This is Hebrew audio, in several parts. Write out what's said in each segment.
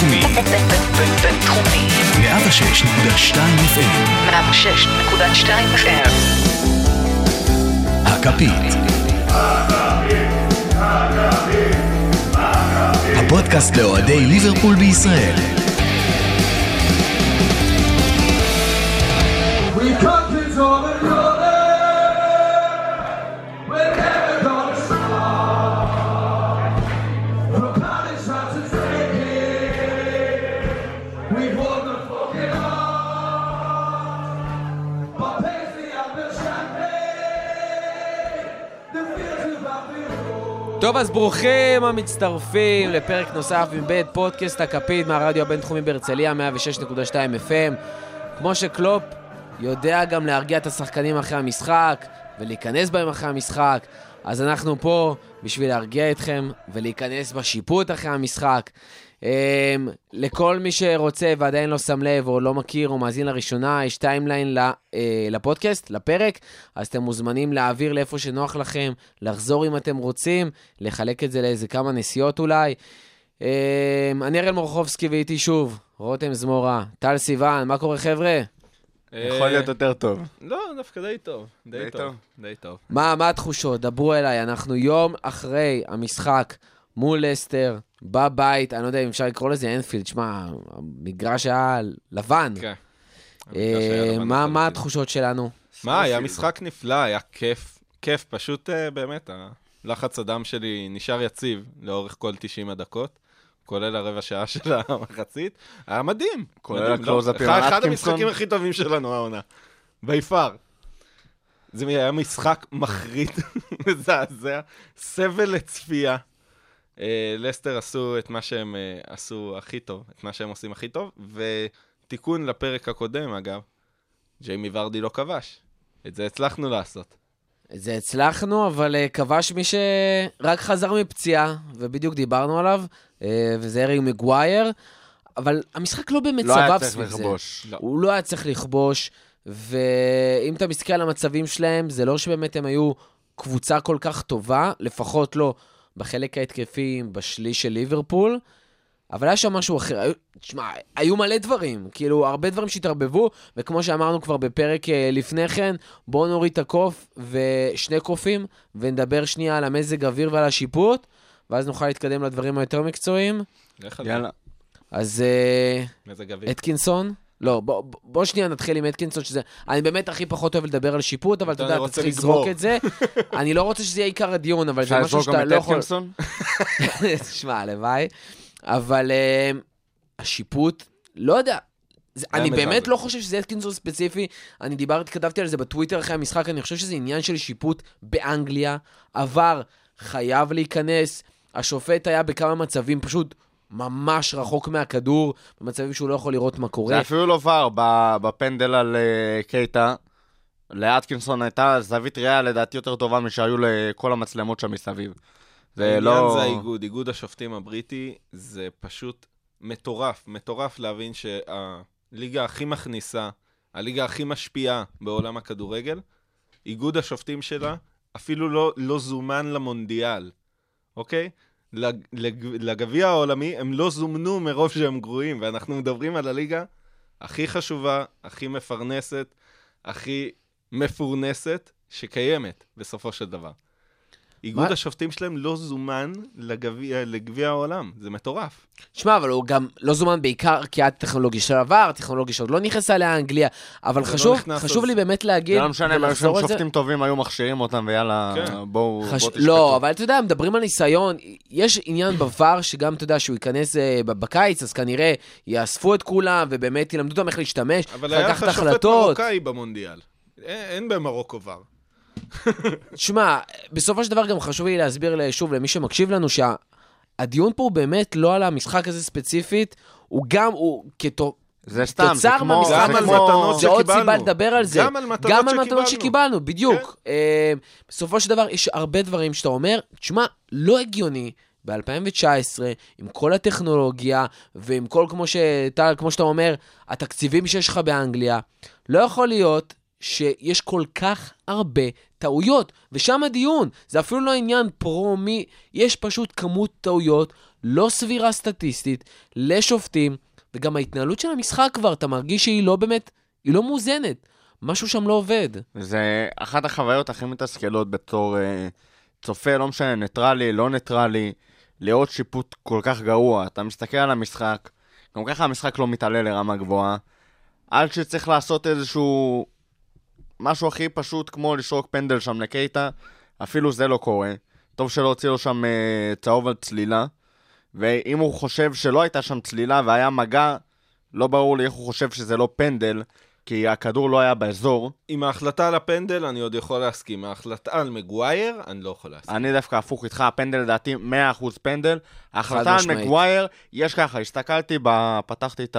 בינתחומי. בינתחומי. 106.2 FM. 106.2 FM. הכפית. הפודקאסט לאוהדי ליברפול בישראל. טוב, אז ברוכים המצטרפים לפרק נוסף מבית פודקאסט הכפית מהרדיו הבינתחומי בהרצליה, 106.2 FM. כמו שקלופ יודע גם להרגיע את השחקנים אחרי המשחק ולהיכנס בהם אחרי המשחק, אז אנחנו פה בשביל להרגיע אתכם ולהיכנס בשיפוט אחרי המשחק. אמ, לכל מי שרוצה ועדיין לא שם לב או לא מכיר או מאזין לראשונה, יש timeline ל- אה, לפודקאסט, לפרק, אז אתם מוזמנים להעביר לאיפה שנוח לכם, לחזור אם אתם רוצים, לחלק את זה לאיזה כמה נסיעות אולי. Um, אני אראל מורחובסקי ואיתי שוב, רותם זמורה, טל סיוון, מה קורה חבר'ה? יכול להיות יותר טוב. לא, דווקא די טוב. די די טוב. טוב. די טוב. מה, מה התחושות? דברו אליי, אנחנו יום אחרי המשחק מול לסטר, בבית, אני לא יודע אם אפשר לקרוא לזה אנפילד, שמע, המגרש היה לבן. כן. אה, המגרש היה לבן מה. התחושות שלנו? מה, היה משחק נפלא, היה כיף. כיף, פשוט אה, באמת, הלחץ הדם שלי נשאר יציב לאורך כל 90 הדקות. כולל הרבע שעה של המחצית, היה מדהים. כולל לא? הקלוזאפים אחד-. המשחקים הכי טובים שלנו העונה. בי פאר. זה היה משחק מחריד, מזעזע, סבל לצפייה. אה, לסטר עשו את מה שהם אה, עשו הכי טוב, את מה שהם עושים הכי טוב, ותיקון לפרק הקודם, אגב, ג'יימי ורדי לא כבש. את זה הצלחנו לעשות. זה הצלחנו, אבל uh, כבש מי שרק חזר מפציעה, ובדיוק דיברנו עליו, uh, וזה ארי מגווייר, אבל המשחק לא באמת לא היה סבב צריך סביב זה. לכבוש. לא. הוא לא היה צריך לכבוש, ואם אתה מסתכל על המצבים שלהם, זה לא שבאמת הם היו קבוצה כל כך טובה, לפחות לא בחלק ההתקפי בשליש של ליברפול, אבל היה שם משהו אחר. תשמע, היו מלא דברים, כאילו, הרבה דברים שהתערבבו, וכמו שאמרנו כבר בפרק אה, לפני כן, בואו נוריד את הקוף ושני קופים, ונדבר שנייה על המזג אוויר ועל השיפוט, ואז נוכל להתקדם לדברים היותר מקצועיים. יאללה. אז... אה, מזג אוויר. אתקינסון? לא, בוא, בוא שנייה נתחיל עם אתקינסון, שזה... אני באמת הכי פחות אוהב לדבר על שיפוט, אבל אתה יודע, אתה צריך. לזרוק את זה. אני לא רוצה שזה יהיה עיקר הדיון, אבל זה אפשר משהו לזרוק גם שאתה את לא יכול... אטקינסון? תשמע, הלוואי. אבל uh, השיפוט, לא יודע. זה, אני. באמת לא חושב שזה אתקינסון ספציפי. אני דיברתי, כתבתי על זה בטוויטר אחרי המשחק, אני חושב שזה עניין של שיפוט באנגליה. עבר, חייב להיכנס. השופט היה בכמה מצבים פשוט ממש רחוק מהכדור, במצבים שהוא לא יכול לראות מה קורה. זה אפילו לא ור, בפנדל על אה, קייטה, לאטקינסון הייתה זווית ראייה לדעתי יותר טובה משהיו לכל המצלמות שם מסביב. זה העניין לא... זה האיגוד, איגוד השופטים הבריטי, זה פשוט מטורף, מטורף להבין שהליגה הכי מכניסה, הליגה הכי משפיעה בעולם הכדורגל, איגוד השופטים שלה אפילו לא, לא זומן למונדיאל, אוקיי? לג- לג- לגביע העולמי הם לא זומנו מרוב שהם גרועים, ואנחנו מדברים על הליגה הכי חשובה, הכי מפרנסת, הכי מפורנסת שקיימת בסופו של דבר. איגוד מה? השופטים שלהם לא זומן לגביע, לגביע העולם, זה מטורף. שמע, אבל הוא גם לא זומן בעיקר כי הטכנולוגיה של עבר, טכנולוגיה שעוד לא נכנסה לאנגליה, אבל לא חשוב, נכנס, חשוב אז- לי באמת להגיד, זה לא משנה, אם היו שם על זה- שופטים טובים, היו מכשירים אותם, ויאללה, כן. בואו חש... בואו תשפטו. לא, אבל אתה יודע, מדברים על ניסיון, יש עניין בVAR שגם, אתה יודע, שהוא ייכנס אה, בקיץ, אז כנראה יאספו את כולם, ובאמת ילמדו אותם איך להשתמש, אבל היה לך שופט. מרוקאי במונדיאל. אין, אין במרוקו ור. שמע, בסופו של דבר גם חשוב לי להסביר שוב למי שמקשיב לנו, שהדיון פה הוא באמת לא על המשחק הזה ספציפית, הוא גם, הוא כתו... זה סתם, זה תוצר כמו... מהמשחק גם זה עוד שקיבלנו. סיבה לדבר על זה. גם על מתנות גם על מתנות שקיבלנו. שקיבלנו, בדיוק. אה, בסופו של דבר, יש הרבה דברים שאתה אומר, תשמע, לא הגיוני. ב-2019, עם כל הטכנולוגיה, ועם כל, כמו, שטל, כמו שאתה אומר, התקציבים שיש לך באנגליה, לא יכול להיות שיש כל כך הרבה טעויות, ושם הדיון. זה אפילו לא עניין פרו-מי, יש פשוט כמות טעויות לא סבירה סטטיסטית לשופטים, וגם ההתנהלות של המשחק כבר, אתה מרגיש שהיא לא באמת, היא לא מאוזנת. משהו שם לא עובד. זה אחת החוויות הכי מתסכלות בתור אה, צופה, לא משנה, ניטרלי, לא ניטרלי, לראות שיפוט כל כך גרוע. אתה מסתכל על המשחק, גם ככה המשחק לא מתעלה לרמה גבוהה, עד שצריך לעשות איזשהו משהו הכי פשוט כמו לשרוק פנדל שם לקייטה, אפילו זה לא קורה. טוב שלא הוציא לו שם אה, צהוב על צלילה, ואם הוא חושב שלא הייתה שם צלילה והיה מגע, לא ברור לי איך הוא חושב שזה לא פנדל, כי הכדור לא היה באזור. עם ההחלטה על הפנדל אני עוד יכול להסכים, ההחלטה על מגווייר אני לא יכול להסכים. אני דווקא הפוך איתך, הפנדל לדעתי 100% פנדל. ההחלטה על. מגווייר, יש ככה, הסתכלתי, ב... פתחתי את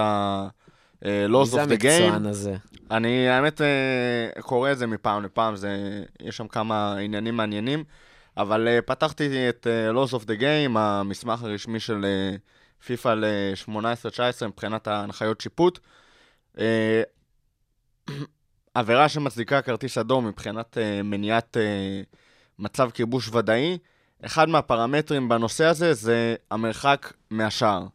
ה-Laws מי זה of the Game. המקצוען הזה? אני האמת אה, קורא את זה מפעם לפעם, זה... יש שם כמה עניינים מעניינים, אבל אה, פתחתי את Laws of the Game, המסמך הרשמי של אה, פיפ"א ל-18-19 מבחינת ההנחיות שיפוט. עבירה שמצדיקה כרטיס אדום מבחינת מניעת מצב כיבוש ודאי, אחד מהפרמטרים בנושא הזה זה המרחק מהשער.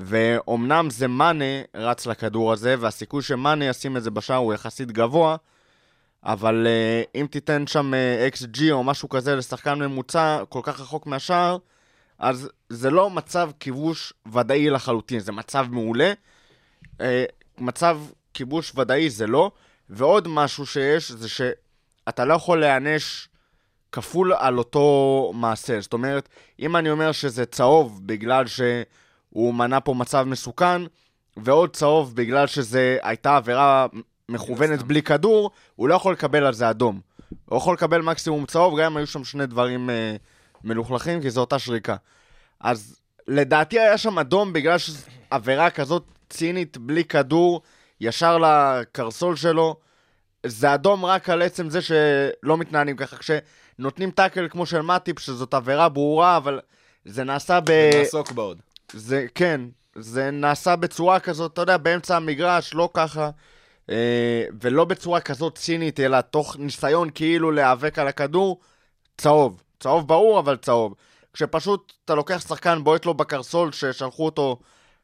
ואומנם זה מאנה רץ לכדור הזה, והסיכוי שמאנה ישים את זה בשער הוא יחסית גבוה, אבל uh, אם תיתן שם uh, XG או משהו כזה לשחקן ממוצע כל כך רחוק מהשער, אז זה לא מצב כיבוש ודאי לחלוטין, זה מצב מעולה. Uh, מצב כיבוש ודאי זה לא. ועוד משהו שיש, זה שאתה לא יכול להיענש כפול על אותו מעשה. זאת אומרת, אם אני אומר שזה צהוב בגלל שהוא מנע פה מצב מסוכן, ועוד צהוב בגלל שזו הייתה עבירה מכוונת סתם. בלי כדור, הוא לא יכול לקבל על זה אדום. הוא יכול לקבל מקסימום צהוב, גם אם היו שם שני דברים אה, מלוכלכים, כי זו אותה שריקה. אז לדעתי היה שם אדום בגלל שעבירה כזאת צינית, בלי כדור, ישר לקרסול שלו. זה אדום רק על עצם זה שלא מתנהלים ככה. כשנותנים טאקל כמו של מאטיפ, שזאת עבירה ברורה, אבל זה נעשה ב... נעסוק בעוד. זה, כן, זה נעשה בצורה כזאת, אתה יודע, באמצע המגרש, לא ככה, אה, ולא בצורה כזאת צינית, אלא תוך ניסיון כאילו להיאבק על הכדור, צהוב. צהוב ברור, אבל צהוב. כשפשוט אתה לוקח שחקן, בועט לו בקרסול ששלחו אותו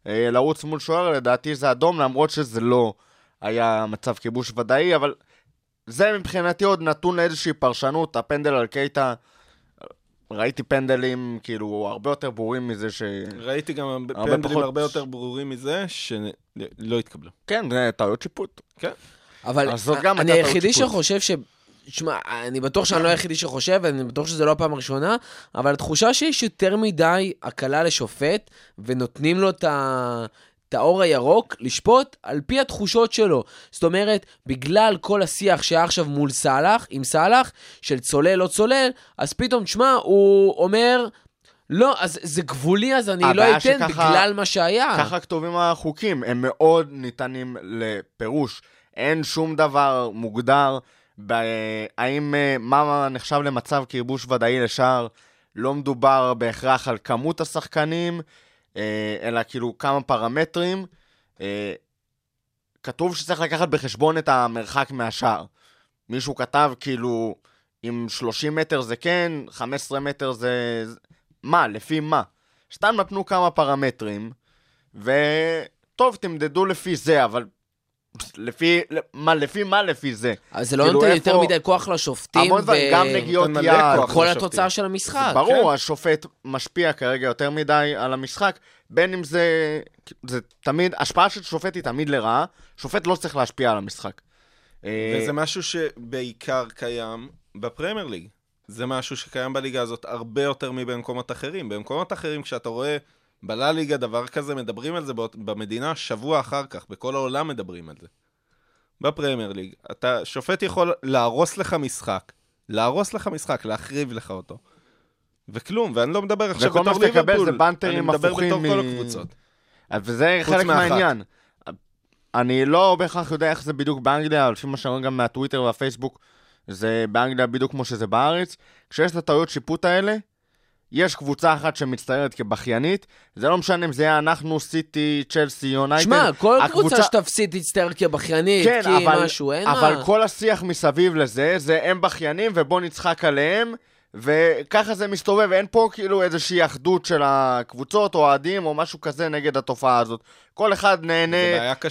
אה, לרוץ מול שוער, לדעתי זה אדום, למרות שזה לא היה מצב כיבוש ודאי, אבל זה מבחינתי עוד נתון לאיזושהי פרשנות, הפנדל על קייטה, ראיתי פנדלים כאילו הרבה יותר ברורים מזה ש... ראיתי גם הרבה פנדלים פחות- הרבה יותר ברורים מזה, שלא התקבלו. כן, זה טעויות שיפוט. אבל אז זאת גם אני היחידי. שחושב ש... שמע, אני בטוח שאני לא היחידי שחושב, ואני בטוח שזה לא הפעם הראשונה, אבל התחושה שיש יותר מדי הקלה לשופט, ונותנים לו את ה... האור הירוק לשפוט על פי התחושות שלו. זאת אומרת, בגלל כל השיח שהיה עכשיו מול סאלח, עם סאלח, של צולל לא צולל, אז פתאום, תשמע, הוא אומר, לא, אז זה גבולי, אז אני לא אתן שככה- בגלל מה שהיה. ככה כתובים החוקים, הם מאוד ניתנים לפירוש. אין שום דבר מוגדר, ב... האם, אה, מה נחשב למצב כיבוש ודאי לשער, לא מדובר בהכרח על כמות השחקנים, אלא כאילו כמה פרמטרים. אה, כתוב שצריך לקחת בחשבון את המרחק מהשער. מישהו כתב כאילו, אם 30 מטר זה כן, 15 מטר זה... מה? לפי מה? סתם נתנו כמה פרמטרים, וטוב, תמדדו לפי זה, אבל לפי מה, לפי מה לפי זה? אז זה לא כאילו, נותן איפה- יותר מדי כוח לשופטים, המון דברים, גם נגיעות יד. כל לשופטים. התוצאה של המשחק. ברור, השופט משפיע כרגע יותר מדי על המשחק, בין אם זה... זה תמיד, השפעה של שופט היא תמיד לרעה, שופט לא צריך להשפיע על המשחק. אה, וזה משהו שבעיקר קיים בפרמייר ליג. זה משהו שקיים בליגה הזאת הרבה יותר מבמקומות אחרים. במקומות אחרים, כשאתה רואה בלה ליגה דבר כזה, מדברים על זה במדינה שבוע אחר כך, בכל העולם מדברים על זה. בפרמייר ליג, אתה, שופט יכול להרוס לך משחק, להרוס לך משחק, להחריב לך אותו. וכלום, ואני לא מדבר עכשיו וכל מה בתור שתקבל ליברפול, זה בנטרים אני מדבר הפוכים בתור מ- כל הקבוצות. וזה חלק מאחת. מהעניין. אני לא בהכרח יודע איך זה בדיוק באנגליה, אבל לפי מה שאני רואה גם מהטוויטר והפייסבוק, זה באנגליה בדיוק כמו שזה בארץ. כשיש את הטעויות שיפוט האלה, יש קבוצה אחת שמצטיירת כבכיינית, זה לא משנה אם זה יהיה אנחנו, סיטי, צ'לסי, יונייטד. שמע, כל הקבוצה- קבוצה שתפסיד תצטער כבכיינית, כן, כי אבל, משהו, אין אבל מה. כל השיח מסביב לזה, זה הם בכיינים ובוא נצחק עליהם, וככה זה מסתובב, אין פה כאילו איזושהי אחדות של הקבוצות או אוהדים או משהו כזה נגד התופעה הזאת. כל אחד נהנה.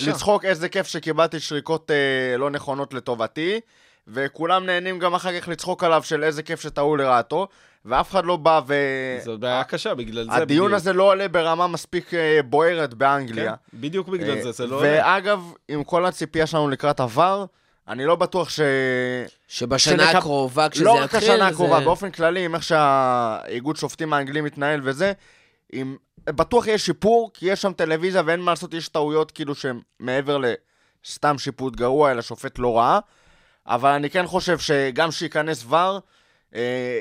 לצחוק איזה כיף שקיבלתי שריקות אה, לא נכונות לטובתי, וכולם נהנים גם אחר כך לצחוק עליו של איזה כיף שטעו לרעתו, ואף אחד לא בא ו... זאת בעיה קשה, בגלל זה הדיון בדיוק. הזה לא עולה ברמה מספיק אה, בוערת באנגליה. כן, בדיוק בגלל אה, זה, זה לא... עולה. ואגב, עם כל הציפייה שלנו לקראת עבר, אני לא בטוח ש... שבשנה שנקב- הקרובה, כשזה לא רק יתחיל, השנה זה- הקרובה, באופן כללי, עם איך שהאיגוד שופטים האנגלי מתנהל וזה, עם... בטוח יש שיפור, כי יש שם טלוויזיה ואין מה לעשות, יש טעויות כאילו שהן מעבר לסתם שיפוט גרוע, אלא שופט לא רע. אבל אני כן חושב שגם שייכנס ור,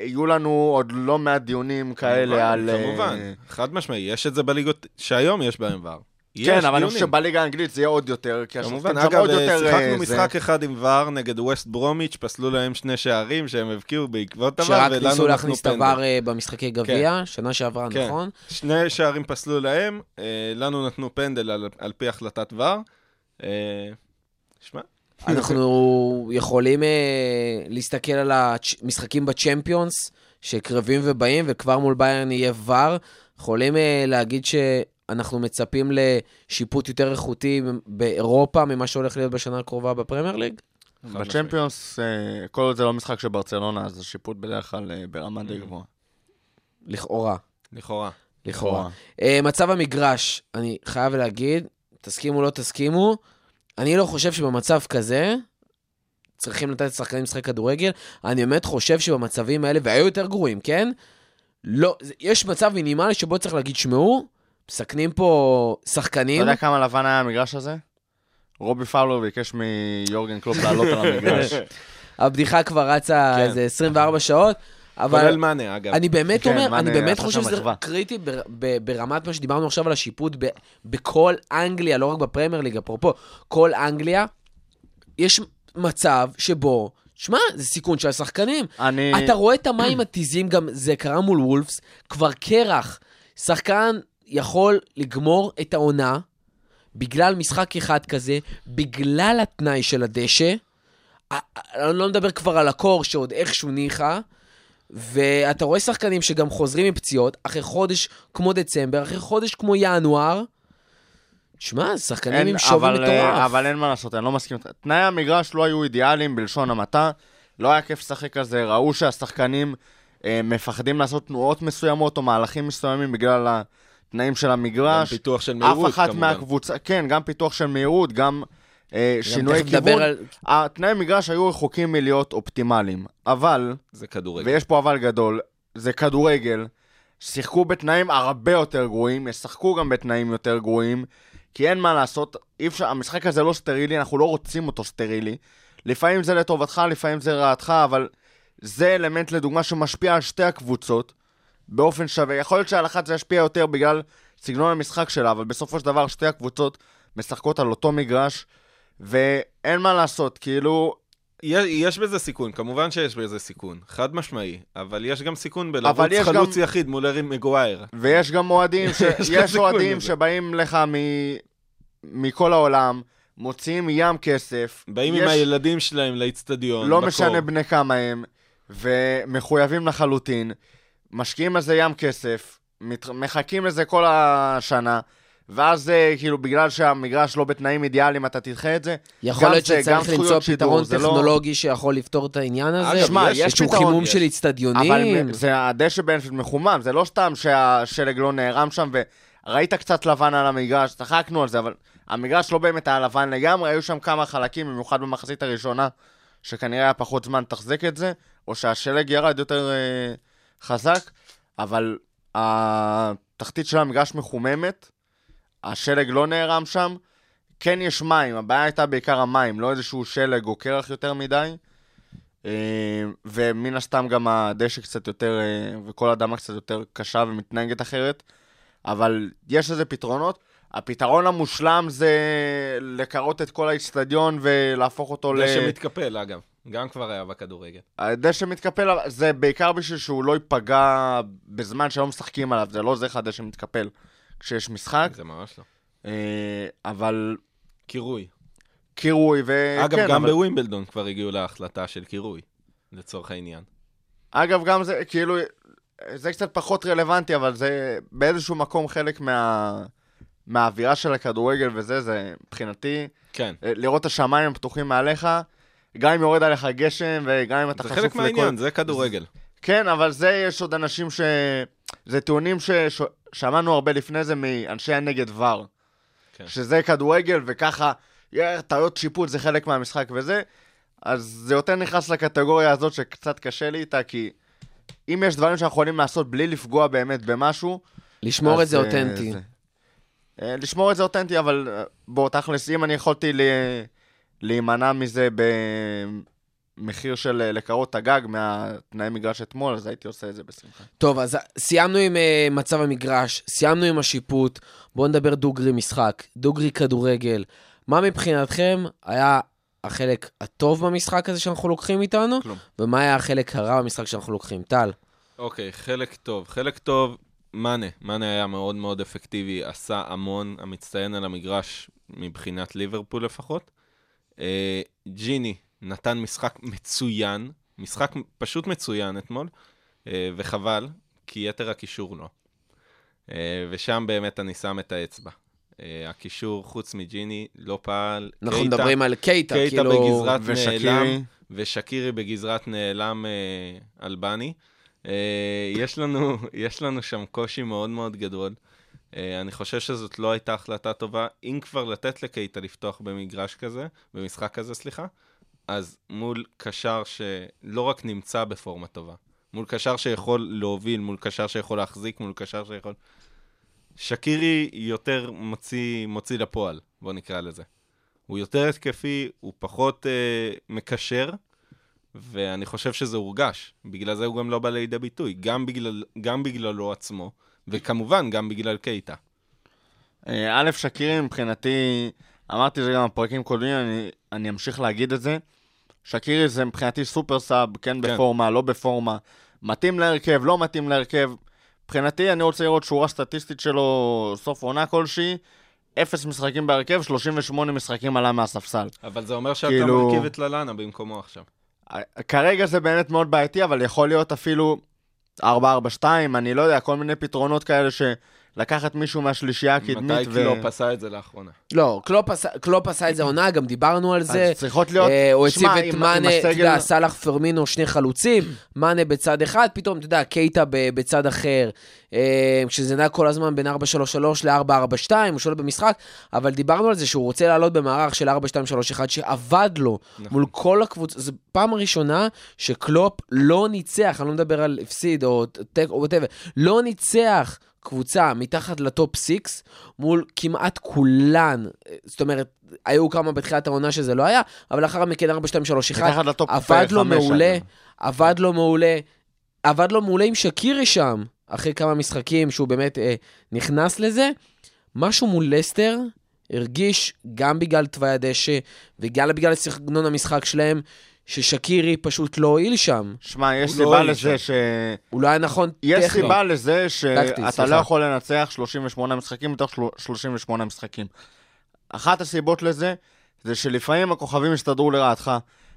יהיו לנו עוד לא מעט דיונים כאלה על... אה, כמובן, חד משמעי, יש את זה בליגות שהיום יש בהם ור. כן, אבל אני. חושב שבליגה האנגלית זה יהיה עוד יותר, כי השופטים כמובן, שם אגב, עוד יותר... שיחקנו אה, זה- משחק אחד עם ור נגד ווסט ברומיץ', פסלו להם שני שערים שהם הבקיעו בעקבות הוור, שרק ולנו ניסו נתנו להכניס את פנדל. הוואר אה, במשחקי גביע, שנה שעברה, כן. נכון? שני שערים פסלו להם, אה, לנו נתנו פנדל על, על פי החלטת ור. אה, שמע, אנחנו יכולים אה, להסתכל על המשחקים בצ'מפיונס, שקרבים ובאים, וכבר מול ביירן יהיה ור. יכולים אה, להגיד שאנחנו מצפים לשיפוט יותר איכותי באירופה ממה שהולך להיות בשנה הקרובה בפרמייר ליג? בצ'מפיונס, אה, כל עוד זה לא משחק של ברצלונה, אז השיפוט בדרך כלל אה, ברמה די גבוהה. לכאורה. לכאורה. לכאורה. אה, מצב המגרש, אני חייב להגיד, תסכימו או לא תסכימו, אני לא חושב שבמצב כזה צריכים לתת לשחקנים לשחק כדורגל. אני באמת חושב שבמצבים האלה, והיו יותר גרועים, כן? לא, יש מצב מינימלי שבו צריך להגיד, שמעו, מסכנים פה אתה שחקנים. יודע כמה לבן היה המגרש הזה? רובי פאולר ביקש מיורגן קלופ לעלות על המגרש. הבדיחה כבר רצה כן. איזה 24 שעות, אבל... כולל מאנה, אגב. אני באמת כן, אומר, אני באמת חושב שזה. קריטי בר, ב, ברמת מה שדיברנו עכשיו על השיפוט ב, בכל אנגליה, לא רק בפרמייר ליג, אפרופו, כל אנגליה, יש מצב שבו, שמע, זה סיכון של השחקנים. אני... אתה רואה את המים התיזים, גם זה קרה מול וולפס, כבר קרח. שחקן יכול לגמור את העונה בגלל משחק אחד כזה, בגלל התנאי של הדשא. אני לא מדבר כבר על הקור שעוד איכשהו ניחא. ואתה רואה שחקנים שגם חוזרים מפציעות, אחרי חודש כמו דצמבר, אחרי חודש כמו ינואר. שמע, שחקנים אין, עם שווי אבל, אה, מטורף. אבל אין מה לעשות, אני לא מסכים איתך. תנאי המגרש לא היו אידיאליים בלשון המעטה, לא היה כיף לשחק על זה, ראו שהשחקנים אה, מפחדים לעשות תנועות מסוימות או מהלכים מסוימים בגלל התנאים של גם המגרש. פיתוח של מהירות, אף אחת כמובן. מהקבוצה, כן, גם פיתוח של מהירות, גם אה, שינוי כיוון. על- התנאי מגרש היו רחוקים מלהיות אופטימליים, אבל, זה כדורגל. ויש פה אבל גדול, זה כדורגל, שיחקו בתנאים הרבה יותר גרועים, ישחקו גם בתנאים יותר גרועים, כי אין מה לעשות, אי אפשר, המשחק הזה לא סטרילי, אנחנו לא רוצים אותו סטרילי. לפעמים זה לטובתך, לפעמים זה רעתך, אבל זה אלמנט לדוגמה שמשפיע על שתי הקבוצות באופן שווה. יכול להיות שעל אחת זה ישפיע יותר בגלל סגנון המשחק שלה, אבל בסופו של דבר שתי הקבוצות משחקות על אותו מגרש, ואין מה לעשות, כאילו, יש, יש בזה סיכון, כמובן שיש בזה סיכון, חד משמעי, אבל יש גם סיכון בלרוץ חלוץ גם- יחיד מול ארי מגווייר. ויש גם אוהדים, ש... יש אוהדים. שבאים לך מ... מכל העולם, מוציאים ים כסף. באים יש... עם הילדים שלהם לאיצטדיון, לא בקור. משנה בני כמה הם, ומחויבים לחלוטין, משקיעים על זה ים כסף, מת... מחכים לזה כל השנה, ואז אה, כאילו בגלל שהמגרש לא בתנאים אידיאליים אתה תדחה את זה. יכול להיות שצריך למצוא פתרון לא- טכנולוגי שיכול לפתור את העניין הזה. אגב, שמע, יש- פתרון, חימום יש. של אבל אצטדיונים. זה הדשא באנפילד מחומם, זה לא סתם שהשלג לא נערם שם, וראית קצת לבן על המגרש, צחקנו על זה, אבל המגרש לא באמת היה לבן לגמרי, היו שם כמה חלקים, במיוחד במחצית הראשונה, שכנראה היה פחות זמן לתחזק את זה, או שהשלג ירד יותר אה, חזק, אבל התחתית של המגרש מחוממת, השלג לא נערם שם, כן יש מים, הבעיה הייתה בעיקר המים, לא איזשהו שלג או קרח יותר מדי. אה, ומן הסתם גם הדשא קצת יותר, אה, וכל אדמה קצת יותר קשה ומתנהגת אחרת, אבל יש לזה פתרונות. הפתרון המושלם זה לקרות את כל האיצטדיון ולהפוך אותו ל... זה שמתקפל, אגב. גם כבר היה בכדורגל. הדשא מתקפל, זה בעיקר בשביל שהוא לא ייפגע בזמן שלא משחקים עליו, זה לא עוזר לך הדשא מתקפל כשיש משחק, זה ממש לא. אה, אבל קירוי. קירוי, וכן, אגב, גם כן, אבל- בווימבלדון כבר הגיעו להחלטה של קירוי, לצורך העניין. אגב, גם זה, כאילו, זה קצת פחות רלוונטי, אבל זה באיזשהו מקום חלק מה... מהאווירה של הכדורגל וזה, זה מבחינתי, כן. אה, לראות את השמיים הפתוחים מעליך, גם אם יורד עליך גשם וגם אם אתה זה חשוף חלק לכל... מהעניין, זה כדורגל. כן, אבל זה, יש עוד אנשים ש... זה טיעונים ששמענו הרבה לפני זה מאנשי הנגד ור. כן. שזה כדורגל, וככה, יא, טעויות שיפוט זה חלק מהמשחק וזה, אז זה יותר נכנס לקטגוריה הזאת שקצת קשה לי איתה, כי אם יש דברים שאנחנו יכולים לעשות בלי לפגוע באמת במשהו, לשמור אז, את זה אה, אותנטי. זה- אה, לשמור את זה אותנטי, אבל אה, בוא, תכלס, אם אני יכולתי ל- להימנע מזה במחיר של אה, לקרות את הגג מהתנאי מגרש אתמול, אז הייתי עושה את זה בשמחה. טוב, אז סיימנו עם uh, מצב המגרש, סיימנו עם השיפוט, בואו נדבר דוגרי משחק, דוגרי כדורגל. מה מבחינתכם היה החלק הטוב במשחק הזה שאנחנו לוקחים איתנו, כלום. ומה היה החלק הרע במשחק שאנחנו לוקחים? טל. אוקיי, חלק טוב. חלק טוב, מאנה. מאנה היה מאוד מאוד אפקטיבי, עשה המון, המצטיין על המגרש מבחינת ליברפול לפחות. אה, ג'יני נתן משחק מצוין, משחק פשוט מצוין אתמול, אה, וחבל, כי יתר הקישור לא. אה, ושם באמת אני שם את האצבע. אה, הקישור, חוץ מג'יני, לא פעל. אנחנו קייטה- מדברים על קייטה, קייטה כאילו... בגזרת ושקירי. נעלם, ושקירי בגזרת נעלם אה, אלבני. אה, יש, לנו, יש לנו שם קושי מאוד מאוד גדול. אה, אני חושב שזאת לא הייתה החלטה טובה. אם כבר לתת לקייטה לפתוח במגרש כזה, במשחק כזה, סליחה, אז מול קשר שלא רק נמצא בפורמה טובה, מול קשר שיכול להוביל, מול קשר שיכול להחזיק, מול קשר שיכול... שקירי יותר מוציא, מוציא לפועל, בוא נקרא לזה. הוא יותר התקפי, הוא פחות אה, מקשר, ואני חושב שזה הורגש. בגלל זה הוא גם לא בא לידי ביטוי, גם, בגלל, גם בגללו עצמו, וכמובן גם בגלל קייטה. אה, א', שקירי מבחינתי, אמרתי את זה גם בפרקים קודמים, אני, אני אמשיך להגיד את זה. שקירי זה מבחינתי super sub, כן כן. בפורמה, לא בפורמה. מתאים להרכב, לא מתאים להרכב. מבחינתי, אני רוצה לראות שורה סטטיסטית שלו, סוף עונה כלשהי. אפס משחקים בהרכב, 38 משחקים עלה מהספסל. אבל זה אומר שאתה כאילו- מרכיב את ללאנה במקומו עכשיו. כרגע זה באמת מאוד בעייתי, אבל יכול להיות אפילו 4-4-2, אני לא יודע, כל מיני פתרונות כאלה שלקחת מישהו מהשלישייה הקדמית. מתי קלופ עשה את זה לאחרונה? לא, קלופ עשה, קלופ עשה את זה עונה, גם דיברנו על זה. אז צריכות להיות... אה, הוא הציב את מאנה, אתה יודע, סאלח פירמינו, שני חלוצים, מאנה בצד אחד, פתאום, אתה יודע, קייטה ב- בצד אחר. אה, כשזה נע כל הזמן בין 4-3-3 ל-4-4-2, הוא שולט במשחק, אבל דיברנו על זה שהוא רוצה לעלות במערך של 4-2-3-1, שעבד לו נכון. מול כל הקבוצה. זו פעם ראשונה שקלופ לא ניצח, אני לא מדבר על הפסיד או תיקו או whatever, לא ניצח. קבוצה מתחת לטופ 6 מול כמעט כולן. זאת אומרת, היו כמה בתחילת העונה שזה לא היה, אבל לאחר מכן 4, 2, 3, 1, מתחת לטופ עבד לו מעולה. עבד לו מעולה, עבד לו מעולה עם שקירי שם, אחרי כמה משחקים שהוא באמת אה, נכנס לזה. משהו מול לסטר הרגיש, גם בגלל תוואי הדשא וגם בגלל סגנון המשחק שלהם, ששקירי פשוט לא הועיל שם. שמע, יש לא סיבה הועיל לזה. ש... הוא לא היה נכון יש טכנית. סיבה לזה שאתה. לא יכול לנצח 38 משחקים מתוך של- 38 משחקים. אחת הסיבות לזה, זה שלפעמים הכוכבים הסתדרו לרעתך,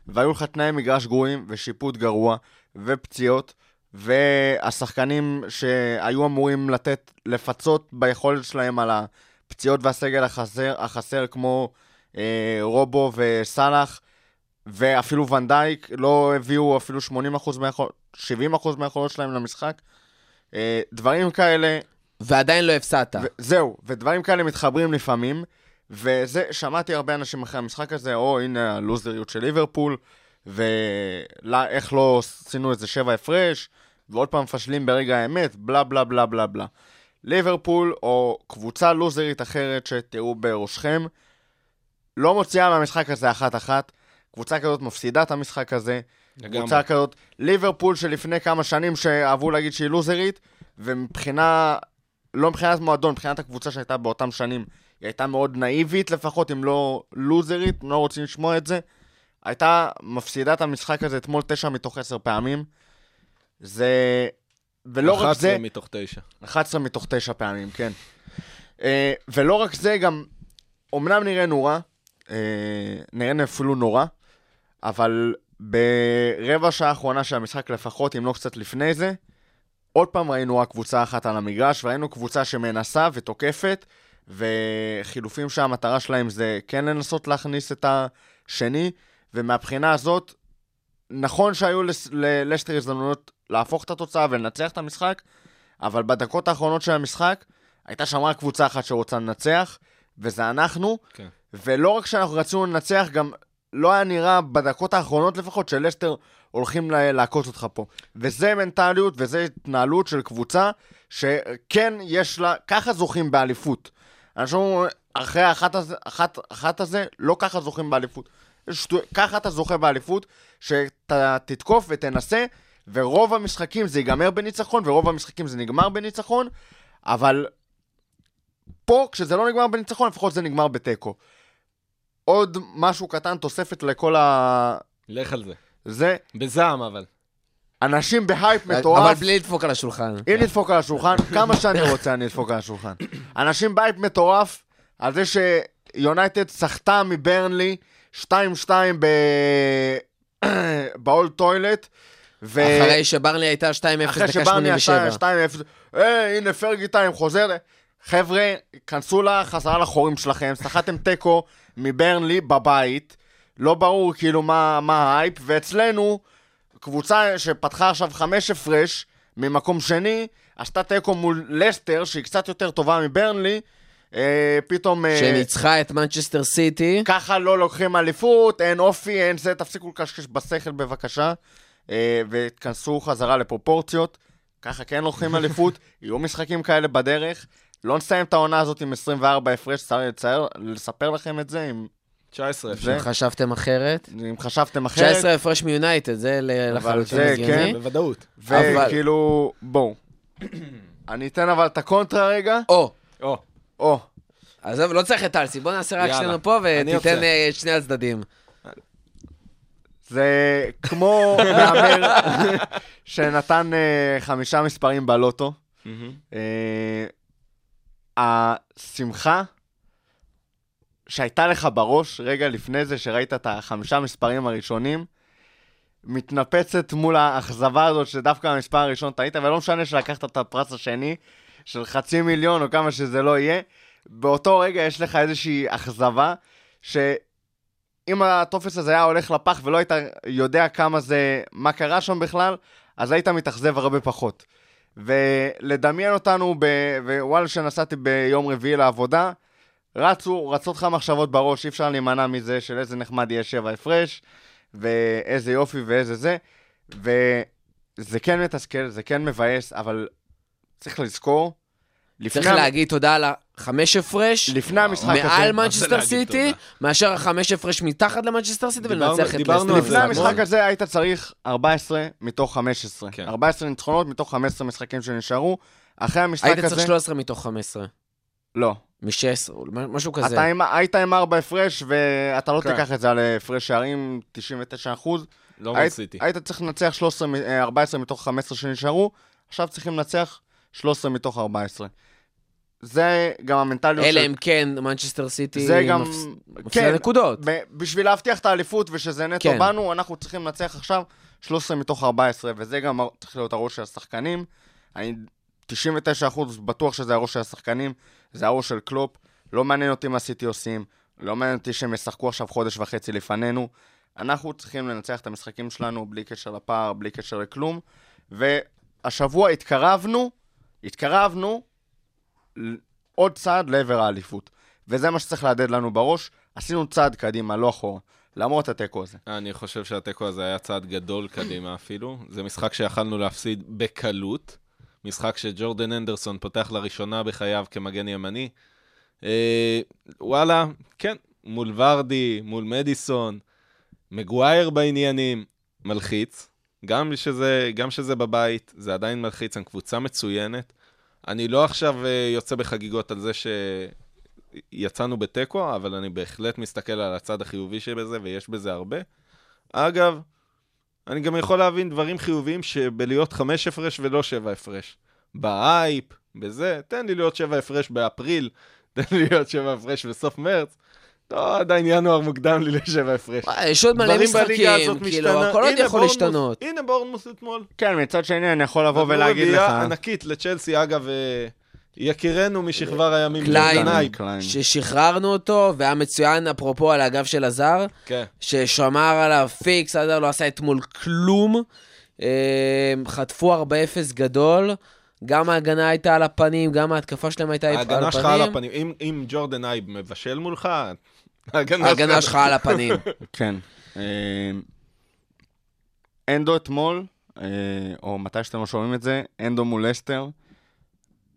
והיו לך תנאי מגרש גרועים, ושיפוט גרוע, ופציעות, והשחקנים שהיו אמורים לתת, לפצות ביכולת שלהם על הפציעות והסגל החסר, החסר כמו אה, רובו וסאלח, ואפילו ונדייק, לא הביאו אפילו 80% מהיכול... 70% מהיכולות שלהם למשחק. אה, דברים כאלה, ועדיין לא הפסדת. זהו, ודברים כאלה מתחברים לפעמים, וזה, שמעתי הרבה אנשים אחרי המשחק הזה, או הנה הלוזריות של ליברפול, ואיך לא עשינו איזה שבע הפרש, ועוד פעם מפשלים ברגע האמת, בלה בלה בלה בלה בלה. ליברפול, או קבוצה לוזרית אחרת שתראו בראשכם, לא מוציאה מהמשחק הזה אחת-אחת. קבוצה כזאת מפסידה את המשחק הזה. לגמרי. קבוצה כזאת, ליברפול שלפני כמה שנים שאהבו להגיד שהיא לוזרית, ומבחינה, לא מבחינת מועדון, מבחינת הקבוצה שהייתה באותם שנים, היא הייתה מאוד נאיבית לפחות, אם לא לוזרית, לא רוצים לשמוע את זה. הייתה מפסידה את המשחק הזה אתמול תשע מתוך עשר פעמים. זה... ולא רק 11 זה... מתוך 9. 11 מתוך 9 פעמים, כן. אה, ולא רק זה, גם, אמנם נראינו רע, אה, נראינו אפילו נורא, אבל ברבע שעה האחרונה של המשחק לפחות, אם לא קצת לפני זה, עוד פעם ראינו רק קבוצה אחת על המגרש, וראינו קבוצה שמנסה ותוקפת, וחילופים שהמטרה שלהם זה כן לנסות להכניס את השני, ומהבחינה הזאת, נכון שהיו לס- ללסטר הזדמנויות להפוך את התוצאה ולנצח את המשחק, אבל בדקות האחרונות של המשחק, הייתה שם רק קבוצה אחת שרוצה לנצח, וזה אנחנו. כן. ולא רק שאנחנו רצינו לנצח, גם לא היה נראה בדקות האחרונות לפחות שלסטר הולכים לעקוץ אותך פה. וזה מנטליות וזה התנהלות של קבוצה שכן יש לה, ככה זוכים באליפות. אנשים אומרים, אחרי האחת הזה, אחת, אחת הזה, לא ככה זוכים באליפות. שטו- ככה אתה זוכה באליפות, שאתה תתקוף ותנסה, ורוב המשחקים זה ייגמר בניצחון, ורוב המשחקים זה נגמר בניצחון, אבל פה, כשזה לא נגמר בניצחון, לפחות זה נגמר בתיקו. עוד משהו קטן, תוספת לכל ה... לך על זה. זה, בזעם, אבל. אנשים בהייפ מטורף. אבל בלי לדפוק על השולחן. אם נדפוק על השולחן, כמה שאני רוצה אני אדפוק על השולחן. אנשים בהייפ מטורף על זה שיונייטד סחטה מברנלי 2-2 ב... ב Old Toilet. ו... אחרי שברנלי הייתה 2-0 אחרי דקה שברני 87. עשה 2-0, אה, הנה Fergie time חוזר. חבר'ה, כנסו לחזרה לחורים שלכם, סחטתם תיקו מברנלי בבית, לא ברור כאילו מה, מה ההייפ, ואצלנו, קבוצה שפתחה עכשיו חמש הפרש ממקום שני, עשתה תיקו מול לסטר, שהיא קצת יותר טובה מברנלי, אה, פתאום... אה, שניצחה את מנצ'סטר סיטי. ככה לא לוקחים אליפות, אין אופי, אין זה, תפסיקו לקשקש בשכל בבקשה, אה, ותכנסו חזרה לפרופורציות. ככה כן לוקחים אליפות, יהיו משחקים כאלה בדרך. לא נסיים את העונה הזאת עם 24 הפרש, צר לי לצייר, לספר לכם את זה, אם, 19 זה- אפשר. חשבתם אחרת? אם חשבתם אחרת. 19 הפרש מיונייטד, זה לחלוטין זה, הגיוני. כן. בוודאות. וכאילו, בואו. אני אתן אבל את הקונטרה רגע. או, או, או, עזוב, לא צריך את אלסי, בוא נעשה רק. שנינו פה ותיתן יוצא. אה, את שני הצדדים. זה כמו מהמר שנתן אה, חמישה מספרים בלוטו. השמחה שהייתה לך בראש רגע לפני זה, שראית את החמישה מספרים הראשונים, מתנפצת מול האכזבה הזאת שדווקא המספר הראשון טעית, ולא משנה שלקחת את הפרס השני של חצי מיליון או כמה שזה לא יהיה, באותו רגע יש לך איזושהי אכזבה, שאם הטופס הזה היה הולך לפח ולא היית יודע כמה זה, מה קרה שם בכלל, אז היית מתאכזב הרבה פחות. ולדמיין אותנו, ב... ווואלה שנסעתי ביום רביעי לעבודה, רצו, רצות לך מחשבות בראש, אי אפשר להימנע מזה של איזה נחמד יהיה שבע הפרש, ואיזה יופי ואיזה זה, וזה כן מתסכל, זה כן מבאס, אבל צריך לזכור, לפני, צריך להגיד תודה על החמש הפרש. לפני המשחק הזה, מעל מנצ'סטר סיטי? מאשר החמש הפרש מתחת למנצ'סטר סיטי ולנצח את דיברנו לסטר. על זה לפני. המשחק הזה היית צריך 14 מתוך 15. כן. 14 ניצחונות מתוך 15 משחקים שנשארו. אחרי המשחק היית הזה... צריך 13 מתוך 15. לא. מ-16, משהו כזה. אתה עם, היית עם 4 הפרש, ואתה לא כן. תיקח את זה על הפרש שערים, 99 אחוז. לא מול היית. היית צריך לנצח 13, מ- אה, 14 מתוך 15 שנשארו, עכשיו צריכים לנצח 13 מתוך 14. זה גם המנטליות אלא אם כן מנצ'סטר סיטי זה גם... מפס- מפסידה כן, נקודות. בשביל להבטיח את האליפות ושזה נטו כן. בנו, אנחנו צריכים לנצח עכשיו 13 מתוך 14, וזה גם צריך להיות הראש של השחקנים. אני 99% בטוח שזה הראש של השחקנים, זה הראש של קלופ. לא מעניין אותי מה סיטי עושים, לא מעניין אותי שהם ישחקו עכשיו חודש וחצי לפנינו. אנחנו צריכים לנצח את המשחקים שלנו בלי קשר לפער, בלי קשר לכלום. והשבוע התקרבנו, התקרבנו עוד צעד לעבר האליפות. וזה מה שצריך להדהד לנו בראש. עשינו צעד קדימה, לא אחורה. למרות התיקו הזה. אני חושב שהתיקו הזה היה צעד גדול קדימה אפילו. זה משחק שיכלנו להפסיד בקלות. משחק שג'ורדן אנדרסון פותח לראשונה בחייו כמגן ימני. אה, וואלה, כן, מול ורדי, מול מדיסון, מגווייר בעניינים, מלחיץ. גם שזה, גם שזה בבית, זה עדיין מלחיץ, הם קבוצה מצוינת. אני לא עכשיו אה, יוצא בחגיגות על זה שיצאנו בתיקו, אבל אני בהחלט מסתכל על הצד החיובי שבזה, ויש בזה הרבה. אגב, אני גם יכול להבין דברים חיוביים שבלהיות חמש הפרש ולא שבע הפרש. בהייפ, בזה, תן לי להיות שבע הפרש באפריל, תן לי להיות שבע הפרש בסוף מרץ. לא, עדיין ינואר מוקדם לי לשבע הפרש. וואי, יש עוד מלא משחקים, כאילו. הכל עוד יכול בורנמות'- להשתנות. הנה בורנמות' אתמול. כן, מצד שני אני יכול לבוא ולהגיד לך... ענקית לצ'לסי, אגב, אה, יקירנו משכבר הימים. קליין. קליין. ששחררנו אותו, והיה מצוין, אפרופו על הגב של הזר, כן. ששמר עליו פיקס, הזר לא עשה אתמול כלום. אה, חטפו 4-0 גדול, גם ההגנה הייתה על הפנים, גם ההתקפה שלהם הייתה על הפנים. ההגנה שלך על הפנים. אם- אם ג'ורדן אייב מבשל מולך, ההגנה שלך על הפנים. כן. אה, אנדו אתמול, אה, או מתי שאתם לא שומעים את זה, אנדו מול אסטר,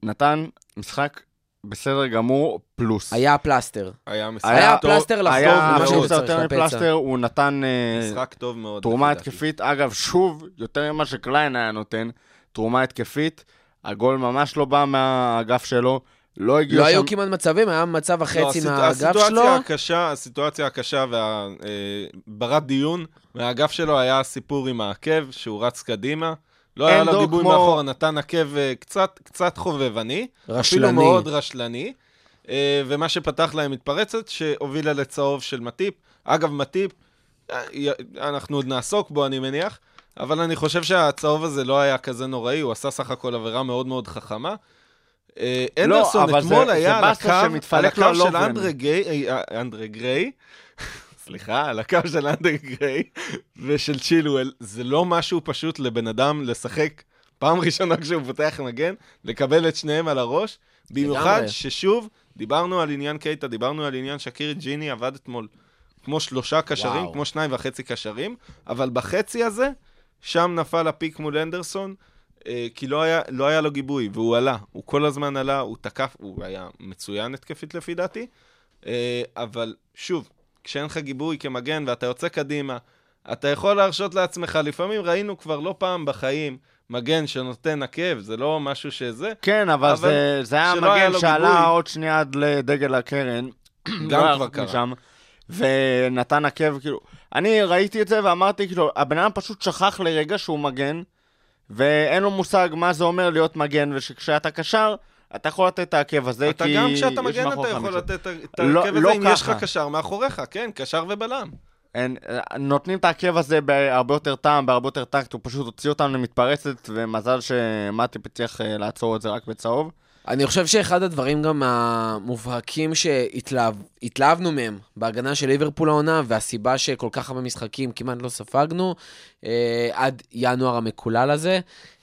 נתן משחק בסדר גמור, פלוס. היה פלסטר. היה משחק היה טוב, פלסטר לחטוף היה מה מאוד. שהוא קצת צריך יותר. מפלסטר, הוא נתן אה, משחק טוב מאוד. תרומה. התקפית. אגב, שוב, יותר ממה שקליין היה נותן, תרומה התקפית. הגול ממש לא בא מהאגף שלו, לא הגיע לא שם... היו כמעט מצבים, היה מצב לא, החצי הסיט- מהאגף הסיטואציה שלו. הקשה, הסיטואציה הקשה והברת דיון מהאגף שלו היה הסיפור עם העקב, שהוא רץ קדימה. לא היה לו גיבוי כמו- מאחורה, נתן עקב אה, קצת, קצת חובבני. אפילו רשלני. מאוד רשלני. אה, ומה שפתח להם מתפרצת, שהובילה לצהוב של מטיפ. אגב, מטיפ, אה, אנחנו עוד נעסוק בו, אני מניח, אבל אני חושב שהצהוב הזה לא היה כזה נוראי, הוא עשה סך הכל עבירה מאוד מאוד חכמה. אה, אנדרסון אבל אתמול זה- היה זה על הקו, על הקו של. אנדרה גיי, אה, אנדרה גריי, סליחה, על הקו של אנדרה גריי ושל צ'ילואל, זה לא משהו פשוט לבן אדם לשחק פעם ראשונה כשהוא פותח מגן, לקבל את שניהם על הראש, במיוחד. ששוב, דיברנו על עניין קייטה, דיברנו על עניין שקירי ג'יני עבד אתמול כמו שלושה קשרים. כמו שניים וחצי קשרים, אבל בחצי הזה, שם נפל הפיק מול אנדרסון, אה, כי לא היה, לא היה לו גיבוי, והוא עלה, הוא כל הזמן עלה, הוא תקף, הוא היה מצוין התקפית לפי דעתי, אה, אבל שוב, כשאין לך גיבוי כמגן ואתה יוצא קדימה, אתה יכול להרשות לעצמך, לפעמים ראינו כבר לא פעם בחיים, מגן שנותן עקב, זה לא משהו שזה, כן, אבל, אבל זה, זה היה מגן שעלה גיבוי. עוד שנייה עד לדגל הקרן. גם לא כבר קרה. משם, ונתן עקב, כאילו... אני ראיתי את זה ואמרתי, כאילו, הבן אדם פשוט שכח לרגע שהוא מגן, ואין לו מושג מה זה אומר להיות מגן, ושכשאתה קשר, אתה יכול לתת את העקב הזה, אתה כי גם יש כשאתה מגן אתה יכול. לתת את לא- העקב לא הזה אם יש לך ככה. קשר מאחוריך, כן, קשר ובלם. אין, נותנים את העקב הזה בהרבה יותר טעם, בהרבה יותר טקט, הוא פשוט הוציא אותם למתפרצת, ומזל שמטיפ הצליח אה, לעצור את זה רק בצהוב. אני חושב שאחד הדברים גם המובהקים שהתלהבנו מהם בהגנה של ליברפול העונה, והסיבה שכל כך הרבה משחקים כמעט לא ספגנו, אה, עד ינואר המקולל הזה,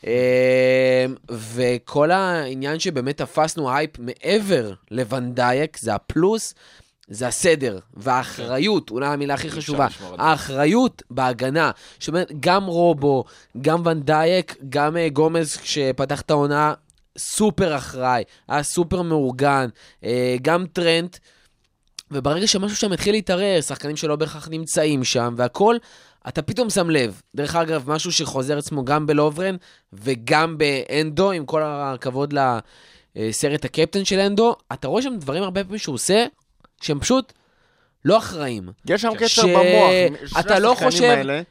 אה, וכל העניין שבאמת תפסנו הייפ מעבר לוונדייק, זה הפלוס. זה הסדר והאחריות, אולי המילה הכי חשובה. האחריות בהגנה. אומרת, גם רובו, גם ונדייק, גם אה, גומז, כשפתח את העונה, סופר אחראי, היה סופר מאורגן, אה, גם טרנט, וברגע שמשהו שם התחיל להתערער, שחקנים שלא בהכרח נמצאים שם, והכל, אתה פתאום שם לב. דרך אגב, משהו שחוזר עצמו גם בלוברן וגם באנדו, עם כל הכבוד לסרט הקפטן של אנדו, אתה רואה שם דברים הרבה פעמים שהוא עושה, שהם פשוט לא אחראים. יש שם קצר ש- במוח, אתה לא חושב- האלה.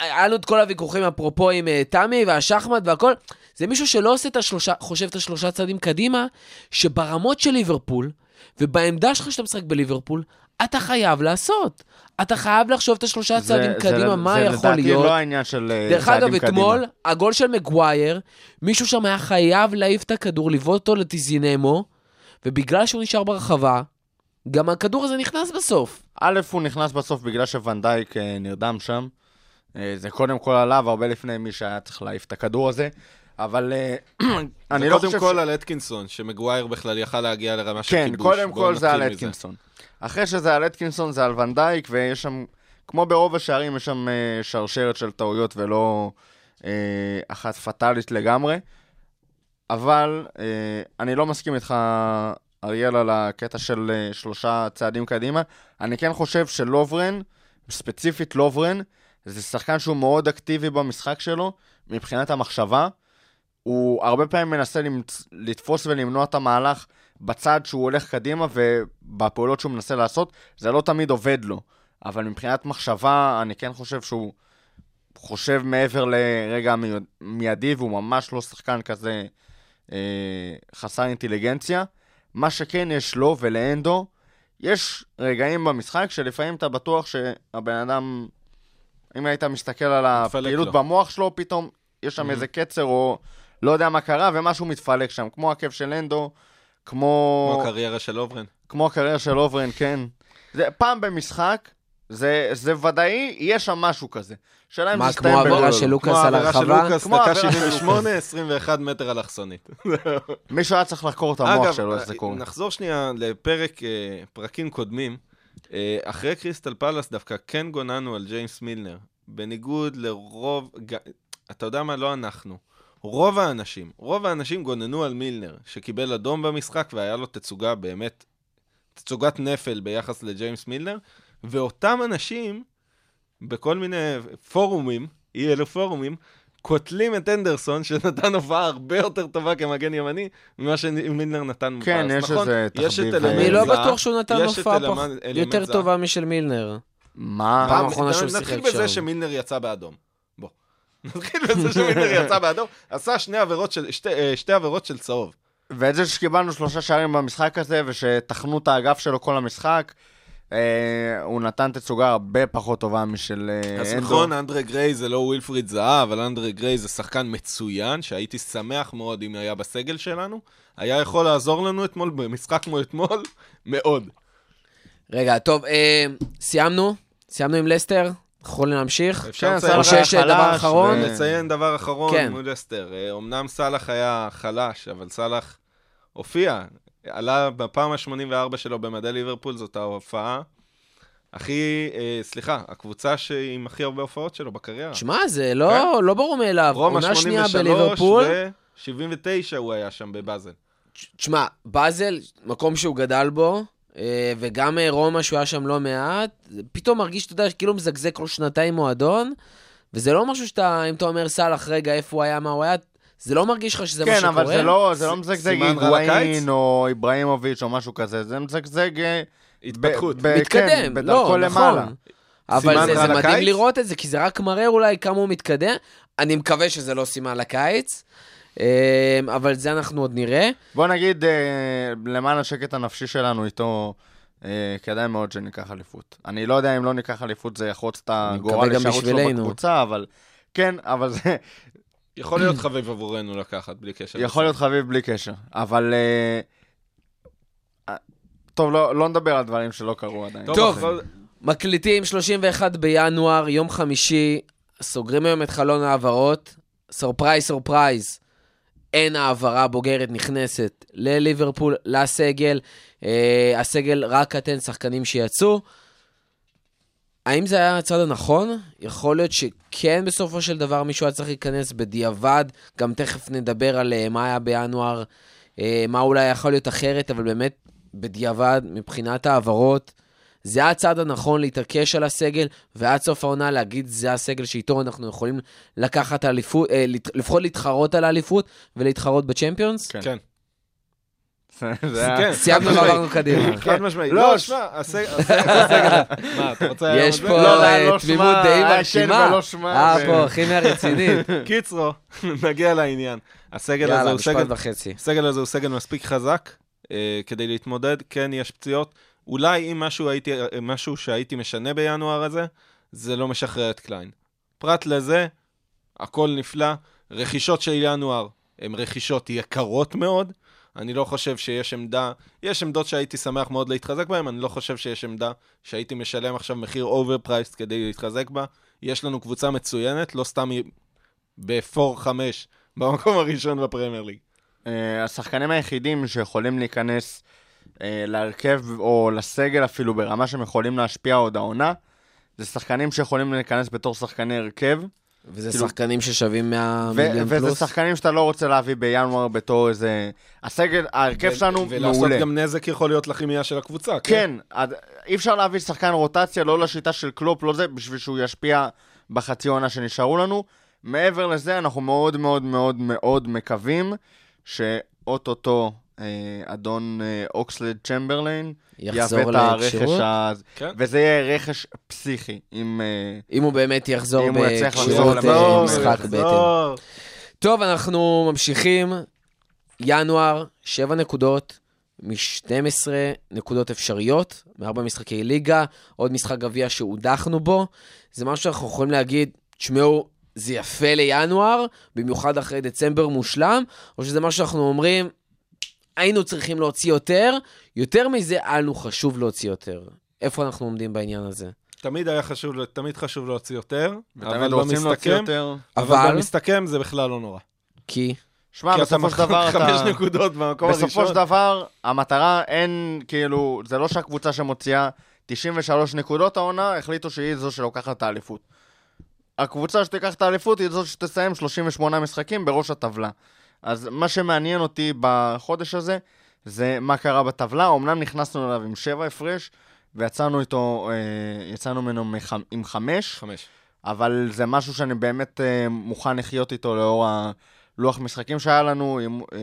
היה לנו את כל הוויכוחים אפרופו עם אה, תמי והשחמט והכל. זה מישהו שלא עושה את השלושה, חושב את השלושה צעדים קדימה, שברמות של ליברפול, ובעמדה שלך שאתה משחק בליברפול, אתה חייב לעשות. אתה חייב לחשוב את השלושה זה- צעדים זה- קדימה, מה זה יכול לדעתי להיות. לא העניין של אה, דרך צעדים אגב, קדימה. אתמול, הגול של מגווייר, מישהו שם היה חייב להעיף את הכדור, לבעוט אותו לטיזינמו, ובגלל שהוא נשאר ברחבה, גם הכדור הזה נכנס בסוף. א', הוא נכנס בסוף בגלל שוונדייק אה, נרדם שם. אה, זה קודם כל עליו, הרבה לפני מי שהיה צריך להעיף את הכדור הזה. אבל אה, אני זה לא קודם חושב... כל על אתקינסון, שמגווייר בכלל יכל להגיע לרמה של כן, כיבוש. קודם בואו כל זה על. אתקינסון. אחרי שזה על אתקינסון זה על ונדייק, ויש שם, כמו ברוב השערים, יש שם אה, שרשרת של טעויות ולא אה, אחת פטאלית לגמרי. אבל אני לא מסכים איתך, אריאל, על הקטע של שלושה צעדים קדימה. אני כן חושב שלוברן, ספציפית לוברן, זה שחקן שהוא מאוד אקטיבי במשחק שלו, מבחינת המחשבה. הוא הרבה פעמים מנסה למצ... לתפוס ולמנוע את המהלך בצד שהוא הולך קדימה, ובפעולות שהוא מנסה לעשות, זה לא תמיד עובד לו. אבל מבחינת מחשבה, אני כן חושב שהוא חושב מעבר לרגע המי- מיידי, והוא ממש לא שחקן כזה אה, חסר אינטליגנציה. מה שכן יש לו ולהנדו, יש רגעים במשחק שלפעמים אתה בטוח שהבן אדם, אם היית מסתכל על הפעילות לו. במוח שלו, פתאום יש שם Mhm. איזה קצר או לא יודע מה קרה, ומשהו מתפלק שם, כמו עקב של הנדו, כמו... כמו הקריירה של אוברן. כמו הקריירה של אוברן, כן. זה פעם במשחק, זה, זה ודאי, יש שם משהו כזה. שאלה אם מה, זה יסתיים כמו בגול העבירה. של לוקאס כמו על העבירה של הרחבה? לוקאס, כמו דקה העבירה של 78, 21 מטר אלכסונית. מישהו היה צריך לחקור את המוח שלו, איך זה קורה. נחזור שנייה לפרק, אה, פרקים קודמים. אה, אחרי קריסטל פלאס דווקא כן גוננו על ג'יימס מילנר. בניגוד לרוב, ג- אתה יודע מה? לא אנחנו. רוב האנשים, רוב האנשים גוננו על מילנר, שקיבל אדום במשחק והיה לו תצוגה באמת, תצוגת נפל ביחס לג'יימס מילנר, ואותם אנשים, בכל מיני פורומים, אי אלו פורומים, קוטלים את אנדרסון, שנתן הופעה הרבה יותר טובה כמגן ימני, ממה שמילנר נתן מופע. כן, יש נכון, איזה תחביב. אלמנט אני לא בטוח שהוא נתן הופעה יותר. טובה משל מילנר. מה? פעם האחרונה שהוא שיחק נתחיל בזה שם. שמילנר יצא באדום. נתחיל בזה שמילנר יצא באדום, עשה שני עבירות של, שתי, אה, שתי עבירות של צהוב. ואת זה שקיבלנו שלושה שערים במשחק הזה, ושטחנו את האגף שלו כל המשחק, אה, הוא נתן תצוגה הרבה פחות טובה משל אה, אז אנדו. נכון, אנדרה גריי זה לא ווילפריד זהב, אבל אנדרה גריי זה שחקן מצוין, שהייתי שמח מאוד אם היה בסגל שלנו. היה יכול לעזור לנו אתמול, במשחק כמו אתמול, מאוד. רגע, טוב, אה, סיימנו? סיימנו עם לסטר? יכולים להמשיך? אפשר כן, לציין- או שיש דבר חלש, אחרון? לציין דבר אחרון כן. מול אסטר. אה, אמנם סאלח היה חלש, אבל סאלח הופיע. עלה בפעם ה-84 שלו במדי ליברפול, זאת ההופעה הכי, אה, סליחה, הקבוצה עם הכי הרבה הופעות שלו בקריירה. תשמע, זה לא לא ברור מאליו. כן. רומא עונה שנייה 83 בליברפול. ו-79 הוא היה שם בבאזל. תשמע, באזל, מקום שהוא גדל בו, אה, וגם אה, רומא, שהוא היה שם לא מעט, פתאום מרגיש, אתה יודע, כאילו מזגזג כל שנתיים מועדון, וזה לא משהו שאתה, אם אתה אומר סאלח, רגע, איפה הוא היה, מה הוא היה, זה לא מרגיש לך שזה מה כן, שקורה. אבל זה לא, זה לא מזגזג? היגואין או איבראימוביץ' או משהו כזה, זה מזגזג... אה, התפתחות. ב- מתקדם, כן, בדרכו לא, למעלה. נכון. אבל סימן זה, זה מדהים? לראות את זה, כי זה רק מראה אולי כמה הוא מתקדם. אני מקווה שזה לא סימן לקיץ, אה, אבל זה אנחנו עוד נראה. בוא נגיד, אה, למען השקט הנפשי שלנו איתו, אה, כדאי מאוד שניקח אליפות. אני לא יודע אם לא ניקח אליפות, זה יחרוץ את הגורל הישארות שלו. בקבוצה, אבל... כן, אבל זה יכול להיות חביב עבורנו לקחת, בלי קשר. יכול להיות חביב בלי קשר. אבל... אה, טוב, לא לא נדבר על דברים שלא קרו עדיין. טוב. אבל- מקליטים 31 בינואר, יום חמישי, סוגרים היום את חלון ההעברות. surprise, surprise, אין העברה בוגרת נכנסת לליברפול, לסגל. אה, הסגל רק אתן שחקנים שיצאו. האם זה היה הצד הנכון? יכול להיות שכן בסופו של דבר מישהו היה צריך להיכנס בדיעבד. גם תכף נדבר על אה, מה היה בינואר, אה, מה אולי יכול להיות אחרת, אבל באמת, בדיעבד, מבחינת ההעברות, זה הצעד הנכון להתעקש על הסגל, ועד סוף העונה להגיד זה הסגל שאיתו אנחנו יכולים לקחת אליפות, אה, לפחות להתחרות על האליפות ולהתחרות בצ'מפיונס. כן. כן. כן. סיימנו. ועברנו קדימה. חד משמעית. לא, לא, שמע, מה, אתה רוצה... יש? פה לא, אה, לא תמימות שמע, די מרשימה. ולא שמע, אה, ו- פה, כימיה רצינית. קיצרו, נגיע לעניין. הסגל הזה יאללה, הוא משפט סגל... וחצי. הסגל הזה הוא סגל מספיק חזק אה, כדי להתמודד, כן יש פציעות. אולי אם משהו, הייתי, משהו שהייתי משנה בינואר הזה, זה לא משחרר את קליין. פרט לזה, הכל נפלא. רכישות של ינואר הן רכישות יקרות מאוד. אני לא חושב שיש עמדה, יש עמדות שהייתי שמח מאוד להתחזק בהן, אני לא חושב שיש עמדה שהייתי משלם עכשיו מחיר overpriced כדי להתחזק בה. יש לנו קבוצה מצוינת, לא סתם היא ב-4-5 במקום הראשון בפרמייר ליג. אה, השחקנים היחידים שיכולים להיכנס אה, להרכב או לסגל אפילו ברמה שהם יכולים להשפיע עוד העונה, זה שחקנים שיכולים להיכנס בתור שחקני הרכב, וזה כאילו- שחקנים ששווים 100 ו- מיליון וזה פלוס. שחקנים שאתה לא רוצה להביא בינואר בתור איזה... הסגל, ההרכב ו- שלנו ולעשות מעולה. גם נזק יכול להיות לכימיה של הקבוצה, כן? כן, עד- אי אפשר להביא שחקן רוטציה, לא לשיטה של קלופ, לא זה, בשביל שהוא ישפיע בחצי עונה שנשארו לנו. מעבר לזה, אנחנו מאוד מאוד מאוד מאוד מקווים שאו-טו-טו אדון אה, אוקסלייד צ'מברליין, יחזור לכשירות. כן. וזה יהיה רכש פסיכי, עם... אה, אם הוא באמת יחזור אם בכשירות אה, למחזור, משחק בטן. טוב, אנחנו ממשיכים. ינואר, 7 נקודות מ-12 נקודות אפשריות, מארבע משחקי ליגה, עוד משחק גביע שהודחנו בו. זה משהו שאנחנו יכולים להגיד, תשמעו, זה יפה לינואר, במיוחד אחרי דצמבר מושלם, או שזה משהו שאנחנו אומרים, היינו צריכים להוציא יותר, יותר מזה, היה לנו חשוב להוציא יותר. איפה אנחנו עומדים בעניין הזה? תמיד היה חשוב, תמיד חשוב להוציא יותר, אבל רוצים להוציא במסתכם, יותר. אבל אבל- במסתכם זה בכלל לא נורא. כי... שמע, כי אתה בסופו של דבר מחזיק חמש אתה... נקודות במקום הראשון. בסופו של דבר, המטרה אין, כאילו, זה לא שהקבוצה שמוציאה 93 נקודות העונה, החליטו שהיא זו שלוקחת את האליפות. הקבוצה שתיקח את האליפות היא זו שתסיים 38 משחקים בראש הטבלה. אז מה שמעניין אותי בחודש הזה, זה מה קרה בטבלה. אמנם נכנסנו אליו עם 7 הפרש, ויצאנו איתו, אה, יצאנו ממנו מח... עם 5, חמש. אבל זה משהו שאני באמת אה, מוכן לחיות איתו לאור הלוח משחקים שהיה לנו, עם, אה,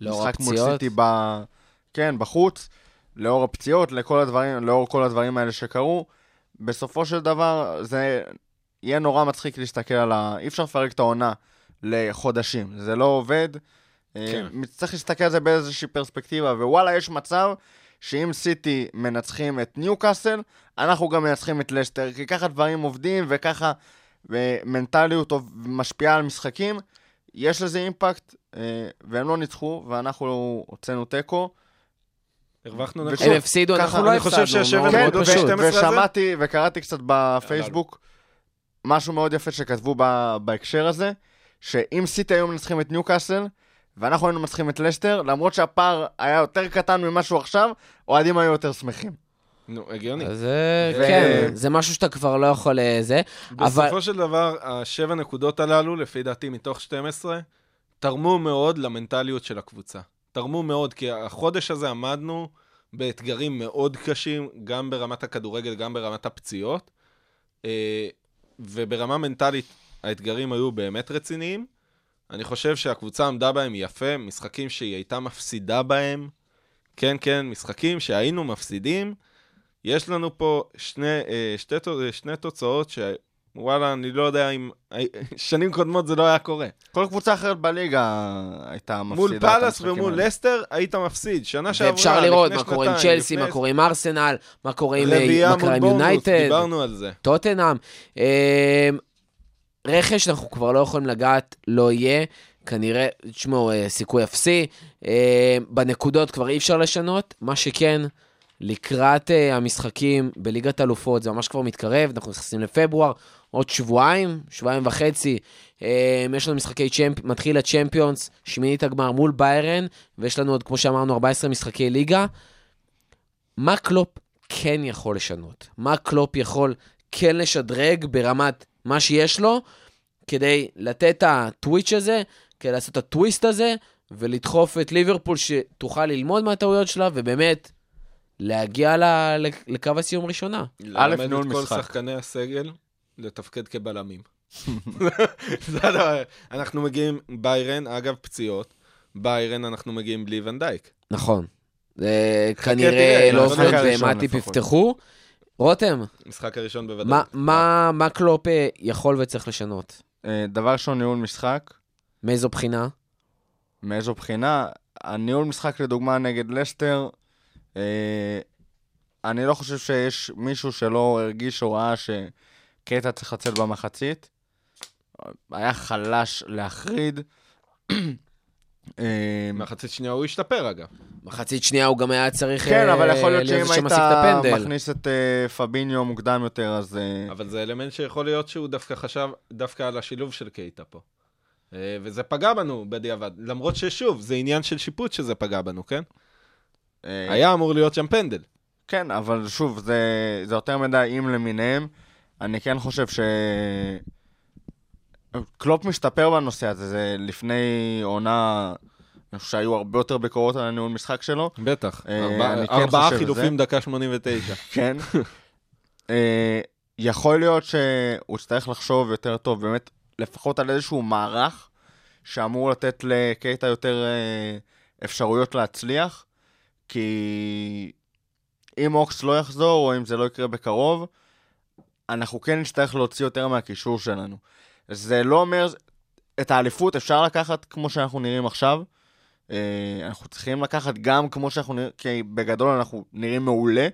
לאור משחק מול הפציעות? סיטי ב... כן, בחוץ, לאור הפציעות, לכל הדברים, לאור כל הדברים האלה שקרו. בסופו של דבר, זה יהיה נורא מצחיק להסתכל על ה... אי אפשר לפרק את העונה לחודשים, זה לא עובד. אה, כן. צריך להסתכל על זה באיזושהי פרספקטיבה, ווואלה, יש מצב שאם סיטי מנצחים את ניוקאסל, אנחנו גם מנצחים את לסטר, כי ככה דברים עובדים וככה אה, מנטליות משפיעה על משחקים. יש לזה אימפקט, אה, והם לא ניצחו, ואנחנו הוצאנו תיקו. הרווחנו נקודות. הם הפסידו, אנחנו אני לא הפסדנו, שהשבע מאוד כן, פשוט. ב- 12 הזה? ושמעתי וקראתי קצת בפייסבוק משהו מאוד יפה שכתבו בהקשר הזה, שאם סיטי היו מנצחים את ניוקאסל, ואנחנו היינו מנצחים את לסטר, למרות שהפער היה יותר קטן ממה שהוא עכשיו, אוהדים היו יותר שמחים. נו, הגיוני. זה, ו- כן, זה משהו שאתה כבר לא יכול אה, זה. אבל בסופו של דבר, השבע נקודות הללו, לפי דעתי מתוך 12, תרמו מאוד למנטליות של הקבוצה. תרמו מאוד, כי החודש הזה עמדנו באתגרים מאוד קשים, גם ברמת הכדורגל, גם ברמת הפציעות, אה, וברמה מנטלית האתגרים היו באמת רציניים. אני חושב שהקבוצה עמדה בהם יפה, משחקים שהיא הייתה מפסידה בהם. כן, כן, משחקים שהיינו מפסידים. יש לנו פה שני, אה, שתי, תו- שני תוצאות שוואלה, אני לא יודע אם... שנים קודמות זה לא היה קורה. כל קבוצה אחרת בליגה הייתה מפסידה מול פאלאס ומול האלה. לסטר היית מפסיד. שנה שעברה, ואפשר לראות לפני מה קורה עם שנתיים, צ'לסי, לפני מה קורה עם ארסנל, מה קורה עם רביעייה מול יונייטד, דיברנו על זה. טוטנאם. רכש אנחנו כבר לא יכולים לגעת, לא יהיה. כנראה, תשמעו, אה, סיכוי אפסי. אה, בנקודות כבר אי אפשר לשנות. מה שכן, לקראת אה, המשחקים בליגת אלופות, זה ממש כבר מתקרב, אנחנו נכנסים לפברואר, עוד שבועיים, שבועיים וחצי. יש לנו משחקי צ'מפ... מתחיל הצ'מפיונס, שמינית הגמר מול ביירן, ויש לנו עוד, כמו שאמרנו, 14 משחקי ליגה. מה קלופ כן יכול לשנות? מה קלופ יכול כן לשדרג ברמת מה שיש לו, כדי לתת את הטוויץ' הזה, כדי לעשות את הטוויסט הזה, ולדחוף את ליברפול שתוכל ללמוד מהטעויות שלה, ובאמת להגיע ל- לקו הסיום ראשונה. ללמד ניהול את כל משחק. שחקני הסגל לתפקד כבלמים. זה הדבר. אנחנו מגיעים, ביירן, אגב, פציעות, ביירן אנחנו מגיעים בלי ונדייק. נכון. זה תראה, כנראה לא המשחק עובד ומטיפ לפחות. יפתחו. רותם, משחק הראשון בוודאות. מה- מה מה קלופ אה, יכול וצריך לשנות? אה, דבר ראשון, ניהול משחק. מאיזו בחינה? מאיזו בחינה? הניהול משחק לדוגמה נגד לסטר, אה, אני לא חושב שיש מישהו שלא הרגיש או ראה שקטע צריך לצאת במחצית. היה חלש להחריד. אה, מחצית שנייה הוא השתפר, אגב. מחצית שנייה הוא גם היה צריך כן, אבל אה, יכול להיות שאם היית. מכניס את אה, פביניו מוקדם יותר, אז... אה, אבל זה אלמנט שיכול להיות שהוא דווקא חשב דווקא על השילוב של קייטה פה. וזה פגע בנו בדיעבד. למרות ששוב, זה עניין של שיפוט שזה פגע בנו, כן? היה אמור להיות שם פנדל. כן, אבל שוב, זה, זה יותר מדי אם למיניהם. אני כן חושב ש... קלופ משתפר בנושא הזה, זה לפני עונה, אני חושב שהיו הרבה יותר ביקורות על הניהול משחק שלו. בטח. אה, כן ארבעה חילופים דקה 89. כן. אה, יכול להיות שהוא יצטרך לחשוב יותר טוב, באמת, לפחות על איזשהו מערך שאמור לתת לקייטה יותר אה, אפשרויות להצליח, כי אם אוקס לא יחזור, או אם זה לא יקרה בקרוב, אנחנו כן נצטרך להוציא יותר מהקישור שלנו. זה לא אומר, את האליפות אפשר לקחת כמו שאנחנו נראים עכשיו. אה, אנחנו צריכים לקחת גם כמו שאנחנו נראים, כי בגדול אנחנו נראים מעולה.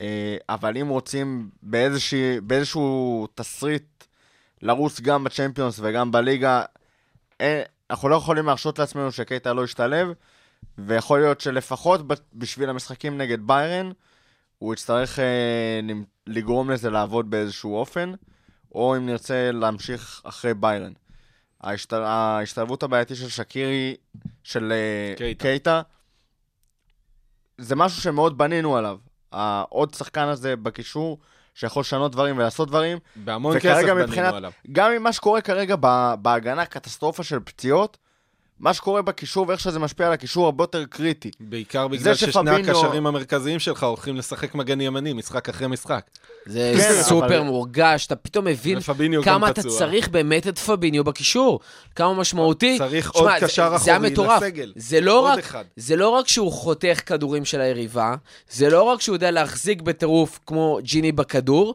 אה, אבל אם רוצים באיזושהי, באיזשהו תסריט לרוץ גם בצ'מפיונס וגם בליגה, אין, אנחנו לא יכולים להרשות לעצמנו שקייטה לא ישתלב, ויכול להיות שלפחות בשביל המשחקים נגד ביירן, הוא יצטרך אה, לגרום לזה לעבוד באיזשהו אופן, או אם נרצה להמשיך אחרי ביירן. ההשת... ההשתלבות הבעייתית של שקירי, של אה, קייטה. קייטה, זה משהו שמאוד בנינו עליו. העוד שחקן הזה בקישור, שיכול לשנות דברים ולעשות דברים, בהמון כסף בנינו מבחינת, עליו. גם עם מה שקורה כרגע בהגנה, קטסטרופה של פציעות, מה שקורה בקישור ואיך שזה משפיע על הקישור הרבה יותר קריטי. בעיקר בגלל ששני הקשרים המרכזיים שלך הולכים לשחק מגן ימני, משחק אחרי משחק. זה כן, סופר אבל- מורגש, אתה פתאום מבין כמה אתה פצוע. צריך באמת את פביניו בקישור, כמה משמעותי. צריך שמע, עוד זה- קשר אחורי. לסגל. זה לא עוד רק- אחד. זה לא רק שהוא חותך כדורים של היריבה, זה לא רק שהוא יודע להחזיק בטירוף כמו ג'יני בכדור,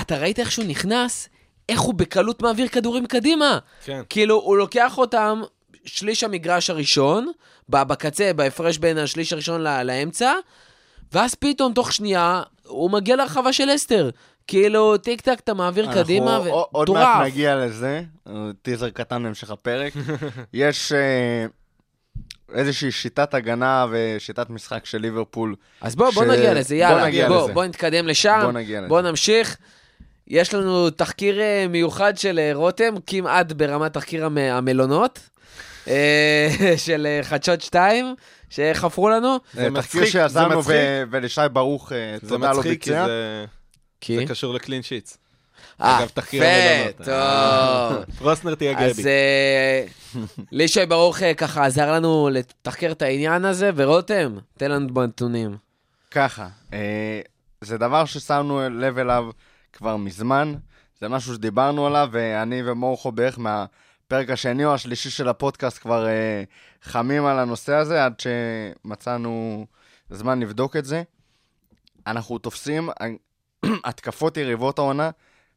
אתה ראית איך שהוא נכנס, איך הוא בקלות מעביר כדורים קדימה. כן. כאילו, הוא לוקח אותם שליש המגרש הראשון, בקצה, בהפרש בין השליש הראשון לאמצע, ואז פתאום, תוך שנייה, הוא מגיע להרחבה של אסתר. כאילו, טיק טק, אתה מעביר קדימה, אנחנו עוד- מעט. נגיע לזה, טיזר קטן להמשך הפרק. יש אה, איזושהי שיטת הגנה ושיטת משחק של ליברפול. אז בוא, בוא ש- נגיע לזה, בוא יאללה. נגיע בוא, לזה. בוא נתקדם לשם. בוא נגיע לזה. בוא נמשיך. יש לנו תחקיר אה, מיוחד של אה, רותם, כמעט ברמת תחקיר המ- המלונות, של אה, חדשות 2, שחפרו לנו. זה אה, מצחיק, תחקיר זה מצחיק. ולשי ברוך, אה, זה תודה לו מצחיק, ביצע. זה כי? זה קשור לקלין שיטס. אה, אגב, תחקיר יפה, המלונות. טוב. פרוסנר תהיה אז גבי. אה, לישי ברוך אה, ככה עזר לנו לתחקר את העניין הזה, ורותם, תן לנו בנתונים. ככה, אה, זה דבר ששמנו לב אליו כבר מזמן, זה משהו שדיברנו עליו, ואני ומורכו בערך מהפרק השני או השלישי של הפודקאסט כבר אה, חמים על הנושא הזה, עד שמצאנו זמן לבדוק את זה. אנחנו תופסים התקפות יריבות העונה,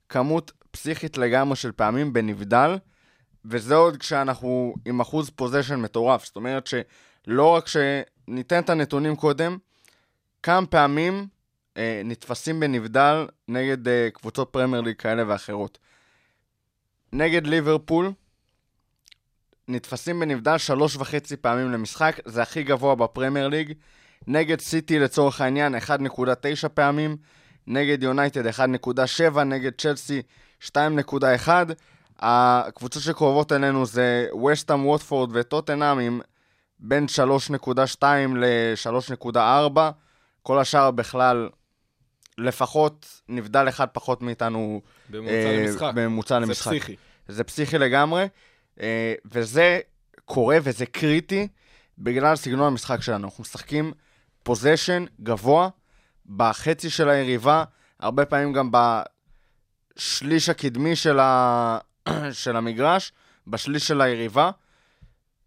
כמות פסיכית לגמרי של פעמים בנבדל, וזה עוד כשאנחנו עם אחוז פוזיישן מטורף. זאת אומרת שלא רק שניתן את הנתונים קודם, כמה פעמים אה, נתפסים בנבדל נגד אה, קבוצות פרמייר ליג כאלה ואחרות. נגד ליברפול, נתפסים בנבדל שלוש וחצי פעמים למשחק, זה הכי גבוה בפרמייר ליג. נגד סיטי לצורך העניין 1.9 פעמים, נגד יונייטד 1.7, נגד צ'לסי 2.1. הקבוצות שקרובות אלינו זה ווסטהאם, ווטפורד וטוטנאם עם בין 3.2 ל-3.4. כל השאר בכלל לפחות נבדל אחד פחות מאיתנו בממוצע אה, למשחק. בממוצע זה למשחק. פסיכי. זה פסיכי לגמרי, וזה קורה וזה קריטי בגלל סגנון המשחק שלנו. אנחנו משחקים פוזיישן גבוה בחצי של היריבה, הרבה פעמים גם בשליש הקדמי של, ה... של המגרש, בשליש של היריבה.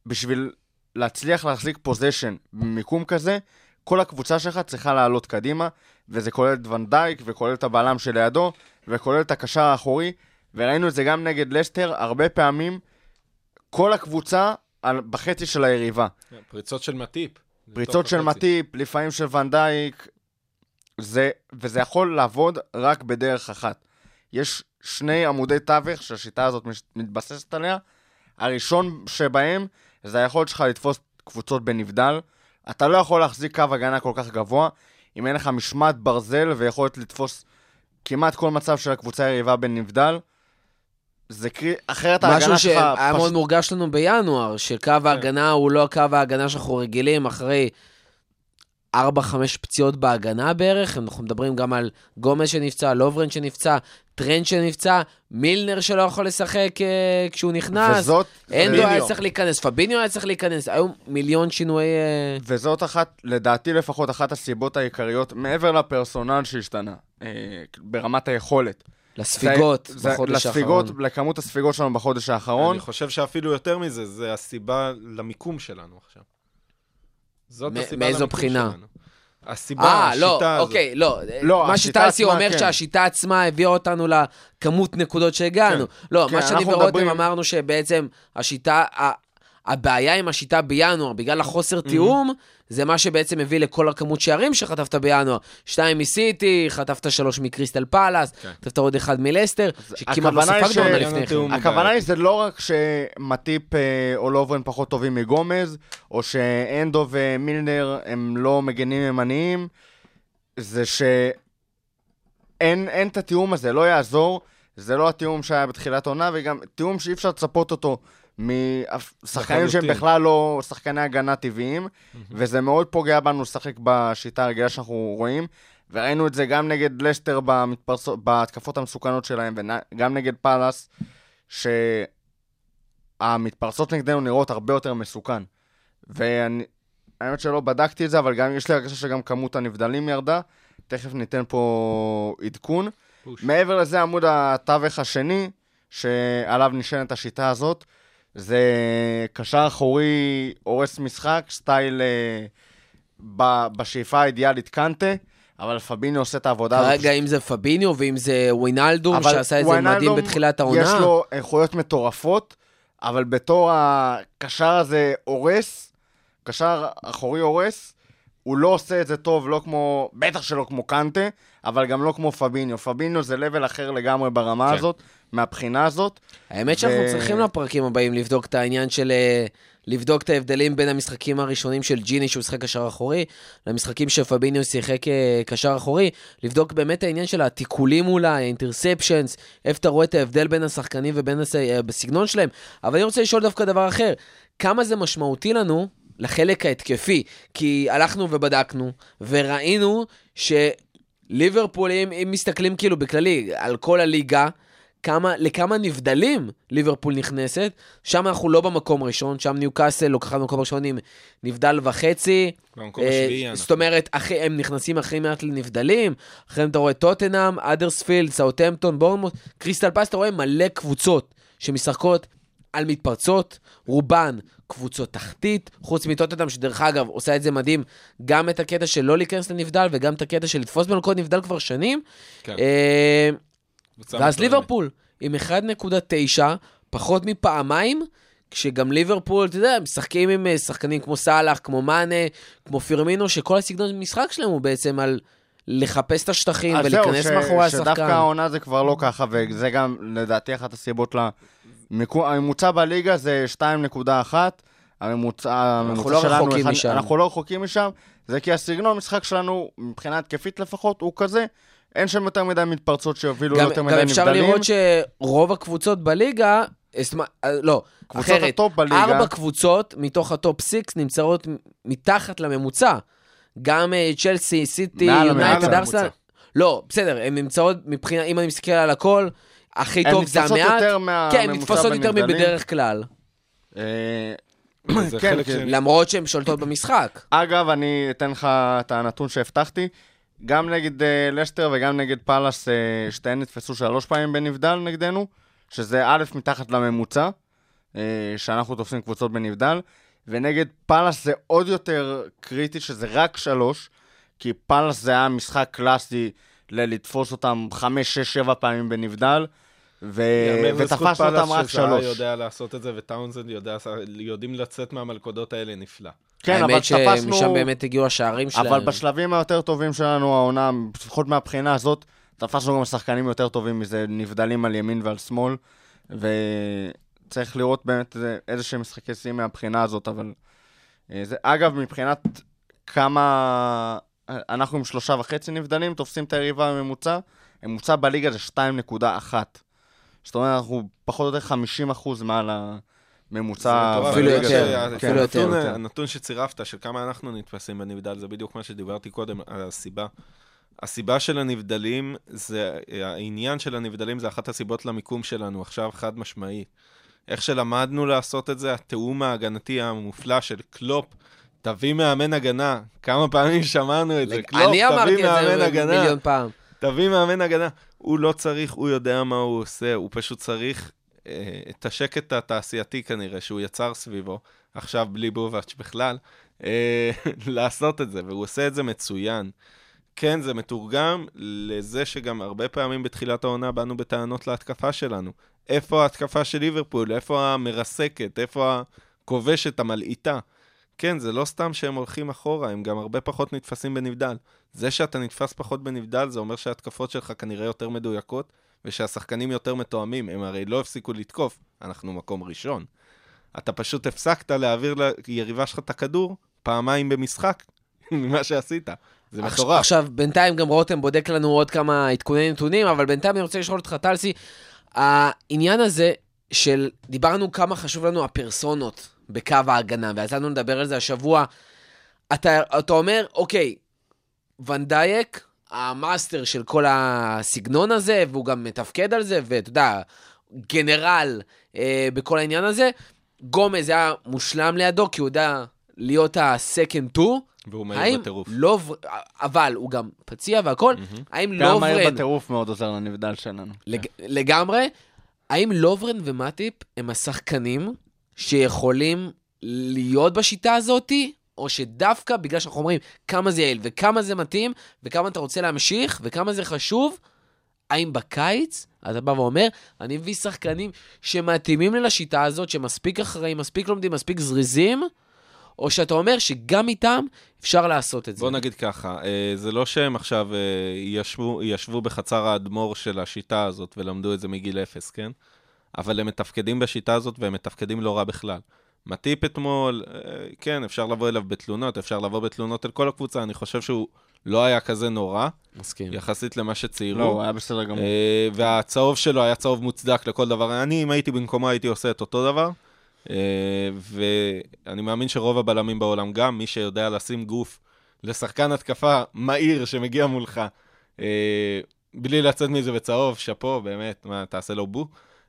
בשביל להצליח להחזיק פוזיישן במיקום כזה, כל הקבוצה שלך צריכה לעלות קדימה, וזה כולל את ונדייק, וכולל את הבלם שלידו, וכולל את הקשר האחורי, וראינו את זה גם נגד לסטר, הרבה פעמים כל הקבוצה על, בחצי של היריבה. פריצות של מטיפ. פריצות של בתוך החצי. מטיפ, לפעמים של ונדייק, זה, וזה יכול לעבוד רק בדרך אחת. יש שני עמודי תווך שהשיטה הזאת מתבססת עליה. הראשון שבהם זה היכולת שלך לתפוס קבוצות בנבדל. אתה לא יכול להחזיק קו הגנה כל כך גבוה אם אין לך משמעת ברזל ויכולת לתפוס כמעט כל מצב של הקבוצה היריבה בנבדל. זה קרי... אחרת ההגנה משהו שלך שהיה פשוט- מאוד מורגש לנו בינואר, שקו ההגנה הוא לא קו ההגנה שאנחנו רגילים אחרי 4-5 פציעות בהגנה בערך. אנחנו מדברים גם על גומז שנפצע, לוברן שנפצע, טרנד שנפצע, מילנר שלא יכול לשחק אה, כשהוא נכנס, וזאת... הנדו. היה צריך להיכנס, פביניו היה צריך להיכנס, היו מיליון שינויי... אה, וזאת אחת, לדעתי לפחות, אחת הסיבות העיקריות, מעבר לפרסונל שהשתנה, אה, ברמת היכולת. לספיגות זה- בחודש לספיגות, האחרון. לכמות הספיגות שלנו בחודש האחרון. אני חושב שאפילו יותר מזה, זה הסיבה למיקום שלנו עכשיו. זאת מ- הסיבה מאיזו למיקום בחינה? שלנו. הסיבה, אה, לא, השיטה הזאת. אוקיי, לא. לא, מה שטייסי עצמה, אומר כן. שהשיטה עצמה הביאה אותנו לכמות נקודות שהגענו. לא, כן, מה שאני ורותם מדברים- אמרנו שבעצם השיטה, הבעיה עם השיטה בינואר, בגלל החוסר תיאום, זה מה שבעצם הביא לכל הכמות שערים שחטפת בינואר. שתיים מסיטי, חטפת שלוש מקריסטל פאלאס, כן. חטפת עוד אחד מלסטר, שכמעט לא ספגת עונה לפני כן. הכוונה. היא זה לא רק שמטיפ אה, או לוברן פחות טובים מגומז, או שאנדו ומילנר הם לא מגנים ימניים, זה שאין אין את התיאום הזה, לא יעזור. זה לא התיאום שהיה בתחילת העונה, וגם תיאום שאי אפשר לצפות אותו משחקנים שהם. בכלל לא שחקני הגנה טבעיים, וזה מאוד פוגע בנו לשחק בשיטה הרגילה שאנחנו רואים. וראינו את זה גם נגד לסטר במתפרסות, בהתקפות המסוכנות שלהם, וגם נגד פאלאס, שהמתפרסות נגדנו נראות הרבה יותר מסוכן. ואני, האמת שלא בדקתי את זה, אבל גם יש לי הרגשה שגם כמות הנבדלים ירדה. תכף ניתן פה עדכון. פוש. מעבר לזה, עמוד התווך השני, שעליו נשענת השיטה הזאת, זה קשר אחורי הורס משחק, סטייל אה, ב, בשאיפה האידיאלית קנטה, אבל פביני עושה את העבודה הזאת. כרגע אם זה פביניו ואם זה ווינלדום, שעשה את זה וויינלדום, מדהים בתחילת העונה. יש לו איכויות מטורפות, אבל בתור הקשר הזה הורס, קשר אחורי הורס, הוא לא עושה את זה טוב, לא כמו, בטח שלא כמו קנטה, אבל גם לא כמו פביניו. פביניו זה לבל אחר לגמרי ברמה כן. הזאת, מהבחינה הזאת. האמת שאנחנו ו- צריכים לפרקים הבאים לבדוק את העניין של... אה, לבדוק את ההבדלים בין המשחקים הראשונים של ג'יני, שהוא שיחק קשר אחורי, למשחקים שפביניו שיחק אה, קשר אחורי, לבדוק באמת העניין של התיקולים אולי, האינטרספשנס, איפה אתה רואה את ההבדל בין השחקנים ובין הס... אה, בסגנון שלהם. אבל אני רוצה לשאול דווקא דבר אחר, כמה זה משמעותי לנו לחלק ההתקפי? כי הלכנו ובדקנו, וראינו שליברפול, אם, אם מסתכלים כאילו בכללי על כל הליגה, כמה, לכמה נבדלים ליברפול נכנסת, שם אנחנו לא במקום ראשון, שם ניוקאסל לוקחה במקום ראשון עם נבדל וחצי. במקום אה, השביעי אנחנו. זאת אומרת, אחרי, הם נכנסים הכי מעט לנבדלים, אחריהם אתה רואה טוטנאם, אדרספילד, סאוטהמפטון, בורנמוט, קריסטל פס, אתה רואה מלא קבוצות שמשחקות על מתפרצות, רובן קבוצות תחתית, חוץ מטוטנאם, שדרך אגב עושה את זה מדהים, גם את הקטע של לא להיכנס לנבדל וגם את הקטע של לתפוס בנקוד נבדל כבר שנים. כן. אה, ואז. ליברפול עם 1.9, פחות מפעמיים, כשגם ליברפול, אתה יודע, משחקים עם אה, שחקנים כמו סאלח, כמו מאנה, כמו פירמינו, שכל הסגנון משחק שלהם הוא בעצם על לחפש את השטחים אז זהו, ולהיכנס ש- מאחורי שדווקא השחקן. העונה זה כבר לא ככה, וזה גם לדעתי אחת הסיבות למיקום. הממוצע בליגה זה 2.1, הממוצע, הממוצע לא שלנו... רחוקים אחד- משם. אנחנו לא רחוקים משם, זה כי הסגנון משחק שלנו, מבחינה התקפית לפחות, הוא כזה. אין שם יותר מדי מתפרצות שיובילו גם, יותר גם מדי אפשר נבדלים. לראות שרוב הקבוצות בליגה, אה, אה, לא, אחרת, ארבע קבוצות מתוך ה top six נמצאות מ- מתחת לממוצע. גם אה, צ'לסי, סיטי, יונייטד. ארסנל. לא, בסדר, הן נמצאות מבחינה, אם אני מסתכל על הכל, הכי הן טוב זה נתפסות המעט. יותר מהממוצע כן, הן נתפסות יותר. מבדרך כלל. אה, כן, כן. למרות שהן שולטות במשחק. אגב, אני אתן לך את הנתון שהבטחתי. גם נגד אה, לשטר וגם נגד פאלאס, אה, שתיהן נתפסו שלוש פעמים בנבדל נגדנו, שזה א', מתחת לממוצע, אה, שאנחנו תופסים קבוצות בנבדל, ונגד פאלאס זה עוד יותר קריטי, שזה רק שלוש, כי פאלאס זה היה משחק קלאסי ללתפוס אותם חמש, שש, שבע פעמים בנבדל, ו... ותפסנו אותם רק שלוש. יודע לעשות את זה, וטאונזנד יודע, יודעים לצאת מהמלכודות האלה נפלא. כן, אבל האמת תפסנו... שמשם באמת הגיעו השערים שלהם. אבל בשלבים היותר טובים שלנו, העונה, לפחות מהבחינה הזאת, תפסנו גם שחקנים יותר טובים מזה, נבדלים על ימין ועל שמאל, וצריך לראות באמת איזה- שהם משחקי שיא מהבחינה הזאת, אבל... אה, זה, אגב, מבחינת כמה... אנחנו עם שלושה וחצי נבדלים, תופסים את היריבה הממוצע, הממוצע בליגה זה 2.1. זאת אומרת, אנחנו פחות או יותר 50 אחוז מעל הממוצע. מטורף. אפילו יותר, שה- אפילו יותר. הנתון- שצירפת, של כמה אנחנו נתפסים בנבדל, זה בדיוק מה שדיברתי קודם, על הסיבה. הסיבה של הנבדלים, זה, העניין של הנבדלים זה אחת הסיבות למיקום שלנו עכשיו, חד משמעי. איך שלמדנו לעשות את זה, התיאום ההגנתי המופלא של קלופ, תביא מאמן הגנה. כמה פעמים שמענו את זה, קלופ, אני אמרתי תביא את מאמן זה הגנה. מיליון פעם. תביא מאמן הגנה. הוא לא צריך, הוא יודע מה הוא עושה, הוא פשוט צריך את השקט התעשייתי כנראה שהוא יצר סביבו, עכשיו בלי בובץ' בכלל, אה, לעשות את זה, והוא עושה את זה מצוין. כן, זה מתורגם לזה שגם הרבה פעמים בתחילת העונה באנו בטענות להתקפה שלנו. איפה ההתקפה של ליברפול? איפה המרסקת? איפה הכובשת, המלעיטה? כן, זה לא סתם שהם הולכים אחורה, הם גם הרבה פחות נתפסים בנבדל. זה שאתה נתפס פחות בנבדל, זה אומר שההתקפות שלך כנראה יותר מדויקות, ושהשחקנים יותר מתואמים. הם הרי לא הפסיקו לתקוף, אנחנו מקום ראשון. אתה פשוט הפסקת להעביר ליריבה שלך את הכדור פעמיים במשחק, ממה שעשית. זה מטורף. עכשיו, בינתיים גם רותם בודק לנו עוד כמה עדכוני נתונים, אבל בינתיים אני רוצה לשאול אותך, טלסי, העניין הזה של, דיברנו כמה חשוב לנו הפרסונות בקו ההגנה, ויצא לנו לדבר על זה השבוע. אתה, אתה אומר, אוקיי, ונדייק, המאסטר של כל הסגנון הזה, והוא גם מפקד על זה, ואתה יודע, גנרל אה, בכל העניין הזה. גומז היה מושלם לידו, כי הוא יודע להיות ה-second tour. והוא מהיר האם בטירוף. לוב... אבל הוא גם פציע והכל, האם גם מהר לוברן... בטירוף מאוד עוזר לנבדל שלנו. לג... לגמרי, האם לוברן ומטיפ הם השחקנים שיכולים להיות בשיטה הזאתי, או שדווקא בגלל שאנחנו אומרים כמה זה יעיל וכמה זה מתאים, וכמה אתה רוצה להמשיך, וכמה זה חשוב, האם בקיץ אתה בא ואומר, אני מביא שחקנים שמתאימים לי לשיטה הזאת, שמספיק אחראים, מספיק לומדים, מספיק זריזים, או שאתה אומר שגם איתם אפשר לעשות את זה. בוא נגיד ככה, אה, זה לא שהם עכשיו אה, ישבו, ישבו בחצר האדמו"ר של השיטה הזאת ולמדו את זה מגיל אפס, כן? אבל הם מתפקדים בשיטה הזאת והם מתפקדים לא רע בכלל. מטיפ אתמול, אה, כן, אפשר לבוא אליו בתלונות, אפשר לבוא בתלונות אל כל הקבוצה, אני חושב שהוא לא היה כזה נורא, מסכים. יחסית למה שציירו. לא, הוא היה בסדר גמור. אה, והצהוב שלו היה צהוב מוצדק לכל דבר. אני, אם הייתי במקומו, הייתי עושה את אותו דבר. אה, ואני מאמין שרוב הבלמים בעולם, גם מי שיודע לשים גוף לשחקן התקפה מהיר שמגיע מולך, בלי לצאת מזה בצהוב, שאפו, באמת, מה, תעשה לו בו.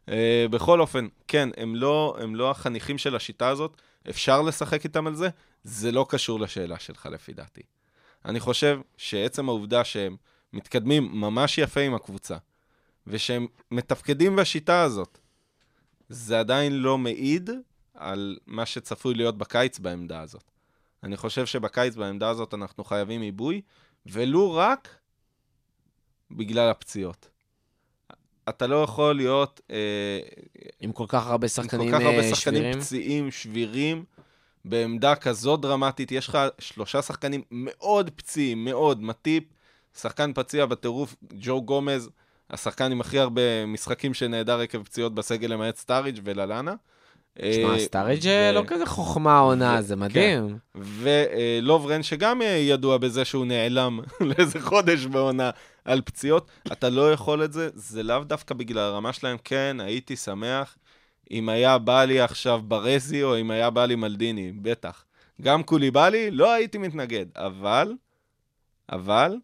אה, בכל אופן, כן, הם לא, הם לא החניכים של השיטה הזאת, אפשר לשחק איתם על זה, זה לא קשור לשאלה שלך, לפי דעתי. אני חושב שעצם העובדה שהם מתקדמים ממש יפה עם הקבוצה, ושהם מתפקדים בשיטה הזאת, זה עדיין לא מעיד על מה שצפוי להיות בקיץ בעמדה הזאת. אני חושב שבקיץ בעמדה הזאת אנחנו חייבים עיבוי, ולו רק בגלל הפציעות. אתה לא יכול להיות אה, עם כל כך הרבה עם שחקנים כל כך הרבה אה, שחקנים שבירים. פציעים, שבירים, בעמדה כזאת דרמטית. יש לך שלושה שחקנים מאוד פציעים, מאוד. מטיפ, שחקן פציע בטירוף, ג'ו גומז, השחקן עם הכי הרבה משחקים שנעדר עקב פציעות בסגל למעט סטאריג' וללאנה. שמע, אה, סטאריג' ו- לא כזה חוכמה העונה, ו- זה מדהים. ולוברן, שגם אה, ידוע בזה שהוא נעלם לאיזה חודש בעונה על פציעות, אתה לא יכול את זה, זה לאו דווקא בגלל הרמה שלהם. כן, הייתי שמח אם היה בא לי עכשיו ברזי, או אם היה בא לי מלדיני, בטח. גם קוליבאלי, לא הייתי מתנגד, אבל, אבל,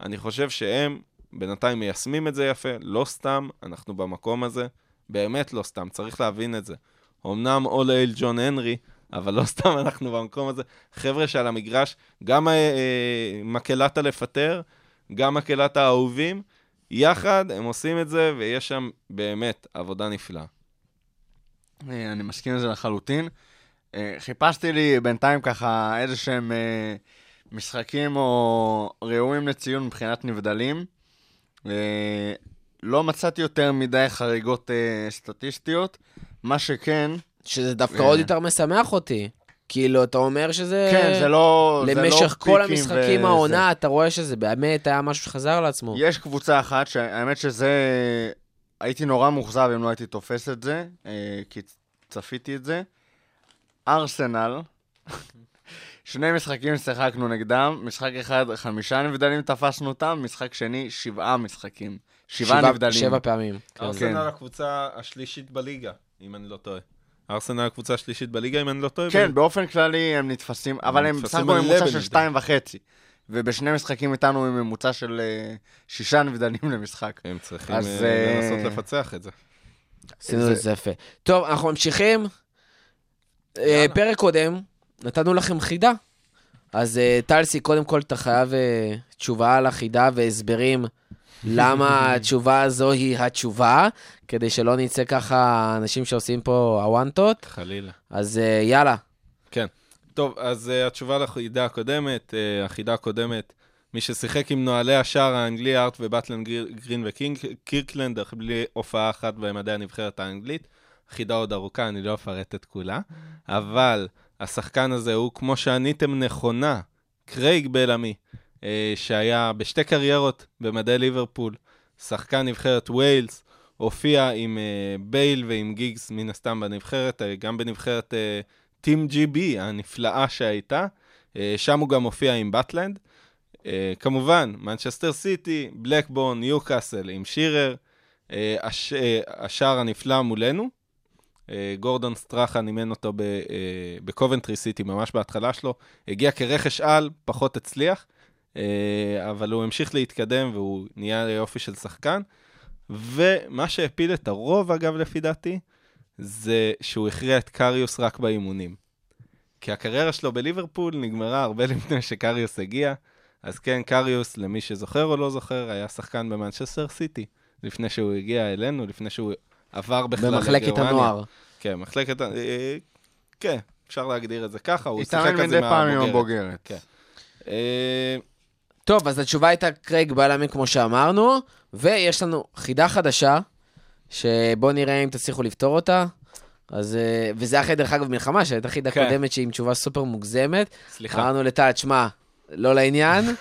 אני חושב שהם בינתיים מיישמים את זה יפה, לא סתם, אנחנו במקום הזה, באמת לא סתם, צריך להבין את זה. אמנם all אייל ג'ון הנרי, אבל לא סתם אנחנו במקום הזה. חבר'ה שעל המגרש, גם אה, אה, מקהלת הלפטר, גם מקהלת האהובים, יחד הם עושים את זה, ויש שם באמת עבודה נפלאה. אה, אני מסכים עם זה לחלוטין. אה, חיפשתי לי בינתיים ככה איזה שהם משחקים או ראויים לציון מבחינת נבדלים. לא מצאתי יותר מדי חריגות סטטיסטיות. מה שכן, שזה דווקא אה. עוד יותר משמח אותי. כאילו, אתה אומר שזה... כן, זה לא זה לא למשך כל המשחקים וזה. העונה, אתה רואה שזה באמת היה משהו שחזר לעצמו. יש קבוצה אחת שהאמת שזה... הייתי נורא מאוכזב אם לא הייתי תופס את זה, אה, כי צפיתי את זה. ארסנל, שני משחקים שיחקנו נגדם, משחק אחד חמישה נבדלים תפסנו אותם, משחק שני שבעה משחקים. שבעה נבדלים. שבע פעמים. כן. ארסנל הקבוצה השלישית בליגה, אם אני לא טועה. ארסנל הקבוצה השלישית בליגה, אם אני לא טועה. כן, באופן כללי הם נתפסים, אבל הם בסך הכל ממוצע של. שתיים וחצי. ובשני משחקים איתנו עם ממוצע של אה, שישה נבדלים למשחק. הם צריכים אז, אה, אה, לנסות לפצח את זה. עשינו את זה יפה. טוב, אנחנו ממשיכים. פרק קודם, נתנו לכם חידה. אז טלסי, קודם כל אתה חייב תשובה על החידה והסברים למה התשובה הזו היא התשובה, כדי שלא נצא ככה אנשים שעושים פה הוואנטות. חלילה. אז אה, יאללה, כן. טוב, אז uh, התשובה לחידה הקודמת, uh, החידה הקודמת, מי ששיחק עם נוהלי השער האנגלי, ארט ובטלן גיר- גרין וקירקלנד, אך בלי הופעה אחת במדעי הנבחרת האנגלית. חידה עוד ארוכה, אני לא אפרט את כולה, אבל השחקן הזה הוא, כמו שעניתם נכונה, קרייג בלעמי, שהיה בשתי קריירות במדי ליברפול, שחקן נבחרת ויילס, הופיע עם אה, בייל ועם גיגס מן הסתם בנבחרת, אה, גם בנבחרת אה, Team GB הנפלאה שהייתה, אה, שם הוא גם הופיע עם באטלנד. אה, כמובן, מנצ'סטר סיטי, בלקבורן, ניוקאסל עם שירר, אה, הש, אה, השער הנפלא מולנו. אה, גורדון סטרחן אימן אותו אה, בקובנטרי סיטי ממש בהתחלה שלו, הגיע כרכש על, פחות הצליח, אה, אבל הוא המשיך להתקדם והוא נהיה יופי של שחקן. ומה שהפיל את הרוב, אגב, לפי דעתי, זה שהוא הכריע את קריוס רק באימונים. כי הקריירה שלו בליברפול נגמרה הרבה לפני שקריוס הגיע, אז כן, קריוס, למי שזוכר או לא זוכר, היה שחקן במנצ'סטר סיטי, לפני שהוא הגיע אלינו, לפני שהוא עבר בכלל במחלקת לגרמניה. הנוער. כן, מחלקת... אה, כן, אפשר להגדיר את זה ככה, הוא שיחק התאמן על זה מדי פעם עם מהבוגרת. הבוגרת. כן. טוב, אז התשובה הייתה קרייג בלאמי, כמו שאמרנו, ויש לנו חידה חדשה, שבואו נראה אם תצליחו לפתור אותה. אז, אה, וזה אחרי, דרך אגב, מלחמה, שהייתה חידה כן. קודמת שהיא עם תשובה סופר מוגזמת. סליחה. אמרנו לטל, שמע, לא לעניין.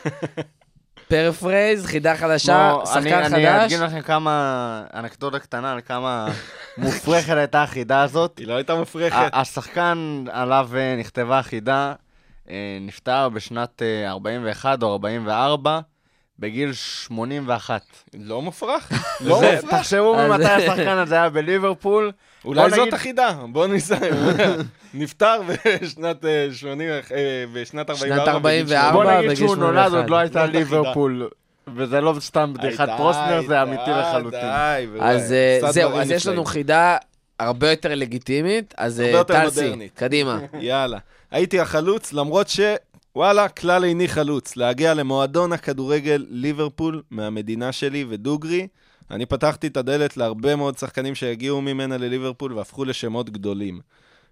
paraphrase, חידה חדשה, אני- שחקן אני חדש. אדגים לכם כמה אנקדוטה קטנה על כמה מופרכת הייתה החידה הזאת. היא לא הייתה מופרכת. השחקן עליו אה, נכתבה החידה נפטר בשנת אה, 41 או 44, בגיל 81. לא מופרך. לא זה- מופרך. תחשבו ממתי השחקן הזה היה בליברפול. אולי זאת החידה, בוא נסיים. נפטר בשנת אה, 80, אה, בשנת 44. שנת 44. בוא נגיד בגיל שהוא נולד, 81. עוד לא הייתה. ליברפול. וזה לא סתם בדיחת די, פרוסנר, זה אמיתי לחלוטין. אז אה, זהו, אז יש לנו. חידה הרבה יותר לגיטימית, אז אה, טלסי. קדימה. יאללה. הייתי החלוץ, למרות ש... וואלה, כלל איני חלוץ. להגיע למועדון הכדורגל ליברפול מהמדינה שלי ודוגרי. אני פתחתי את הדלת להרבה מאוד שחקנים שהגיעו ממנה לליברפול והפכו לשמות גדולים.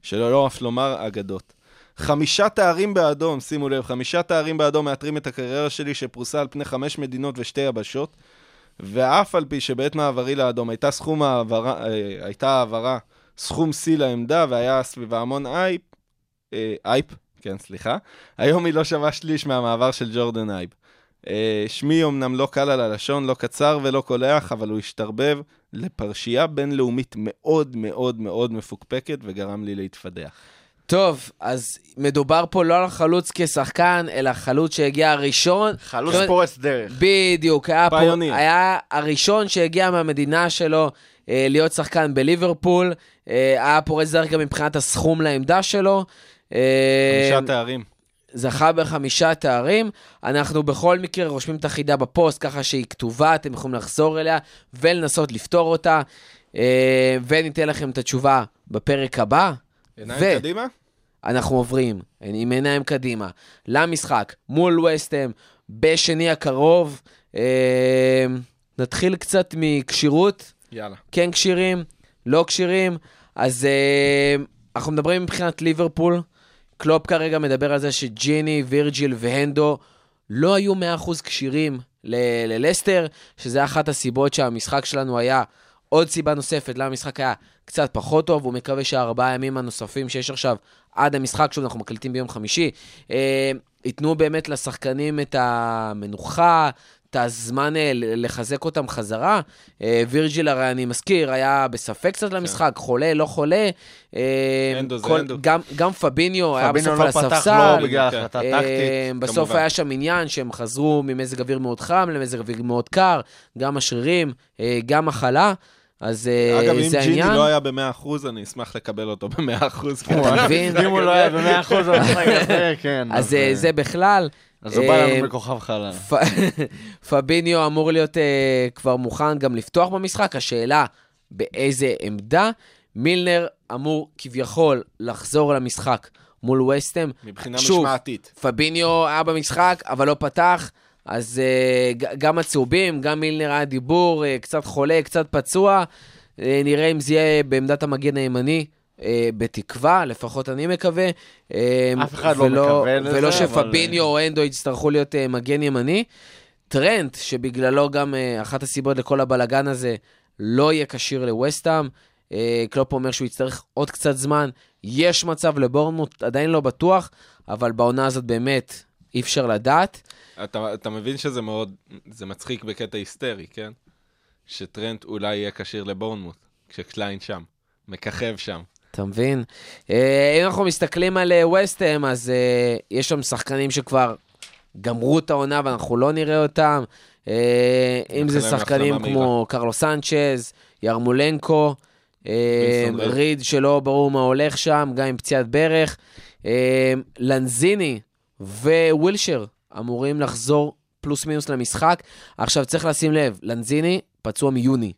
שלא לא אף לומר אגדות. חמישה תארים באדום, שימו לב, חמישה תארים באדום מאתרים את הקריירה שלי שפרוסה על פני חמש מדינות ושתי יבשות. ואף על פי שבעת מעברי לאדום הייתה סכום העברה, אה, הייתה העברה סכום שיא לעמדה והיה סביבה המון הייפ, הייפ, כן, סליחה, היום היא לא שווה שליש מהמעבר של ג'ורדן אייב. אה, שמי אמנם לא קל על הלשון, לא קצר ולא קולח, אבל הוא השתרבב לפרשייה בינלאומית מאוד מאוד מאוד מפוקפקת וגרם לי להתפדח. טוב, אז מדובר פה לא על החלוץ כשחקן, אלא חלוץ שהגיע הראשון. חלוץ אומרת, פורץ דרך. בדיוק, היה, פה, pioneer. היה הראשון שהגיע מהמדינה שלו אה, להיות שחקן בליברפול, אה, היה פורץ דרך גם מבחינת הסכום לעמדה שלו. חמישה תארים. זכה בחמישה תארים. אנחנו בכל מקרה רושמים את החידה בפוסט, ככה שהיא כתובה, אתם יכולים לחזור אליה ולנסות לפתור אותה, אה, וניתן לכם את התשובה בפרק הבא. עיניים ו- קדימה? אנחנו עוברים עם עיניים קדימה למשחק מול וסטהם בשני הקרוב. אה, נתחיל קצת מכשירות, יאללה. כן כשירים, לא כשירים. אז אנחנו מדברים מבחינת ליברפול. קלופ כרגע מדבר על זה שג'יני, וירג'יל והנדו לא היו 100% כשירים ללסטר, שזה אחת הסיבות שהמשחק שלנו היה עוד סיבה נוספת למה המשחק היה קצת פחות טוב, הוא מקווה שהארבעה ימים הנוספים שיש עכשיו עד המשחק, שוב, אנחנו מקליטים ביום חמישי, אה, ייתנו באמת לשחקנים את המנוחה, את הזמן אה, לחזק אותם חזרה. אה, וירג'יל, הרי אני מזכיר, היה בספק קצת למשחק, חולה, לא חולה. אה, אנדו זה אנדו. גם, גם פביניו היה בסוף על לא פתח הספסל. לו בגלל כן. החלטה טקטית. בסוף כמובן. היה שם עניין שהם חזרו ממזג אוויר מאוד חם למזג אוויר מאוד קר, גם השרירים, גם מחלה, אז אה, אגב, אם זה ג'יני העניין. לא היה ב-100%, אני אשמח לקבל אותו ב-100%. אתה מבין? אם הוא לא היה במאה אחוז במשחק הזה, כן. אז זה בכלל. אז הוא בא לנו בכוכב חלל. פביניו אמור להיות אה, כבר מוכן גם לפתוח במשחק, השאלה באיזה עמדה. מילנר אמור כביכול לחזור למשחק מול וסטם. מבחינה שוב, משמעתית. פביניו היה במשחק, אבל לא פתח, אז uh, גם הצהובים, גם מילנר היה דיבור, uh, קצת חולה, קצת פצוע. Uh, נראה אם זה יהיה בעמדת המגן הימני, אה, בתקווה, לפחות אני מקווה. אה, אף אחד לא ולא- מקווה לזה, ולא אבל- שפביניו או אנדו יצטרכו להיות אה, מגן ימני. טרנט, שבגללו גם אה, אחת הסיבות לכל הבלגן הזה, לא יהיה כשיר לווסטהאם. אה, קלופ אומר שהוא יצטרך עוד קצת זמן. יש מצב לבורנמוט, עדיין לא בטוח, אבל בעונה הזאת באמת אי אפשר לדעת. אתה, אתה מבין שזה מאוד, זה מצחיק בקטע היסטרי, כן? שטרנט אולי יהיה כשיר לבורנמוט, כשקליין שם, מככב שם. אתה מבין? אה, אם אנחנו מסתכלים על אה, וסטהאם, אז אה, יש שם שחקנים שכבר גמרו את העונה ואנחנו לא נראה אותם. אה, אם זה שחקנים כמו קרלו סנצ'ז, ירמולנקו, אה, ריד. שלא ברור מה הולך שם, גם עם פציעת ברך. אה, לנזיני ווילשר אמורים לחזור פלוס מינוס למשחק. עכשיו צריך לשים לב, לנזיני פצוע מיוני.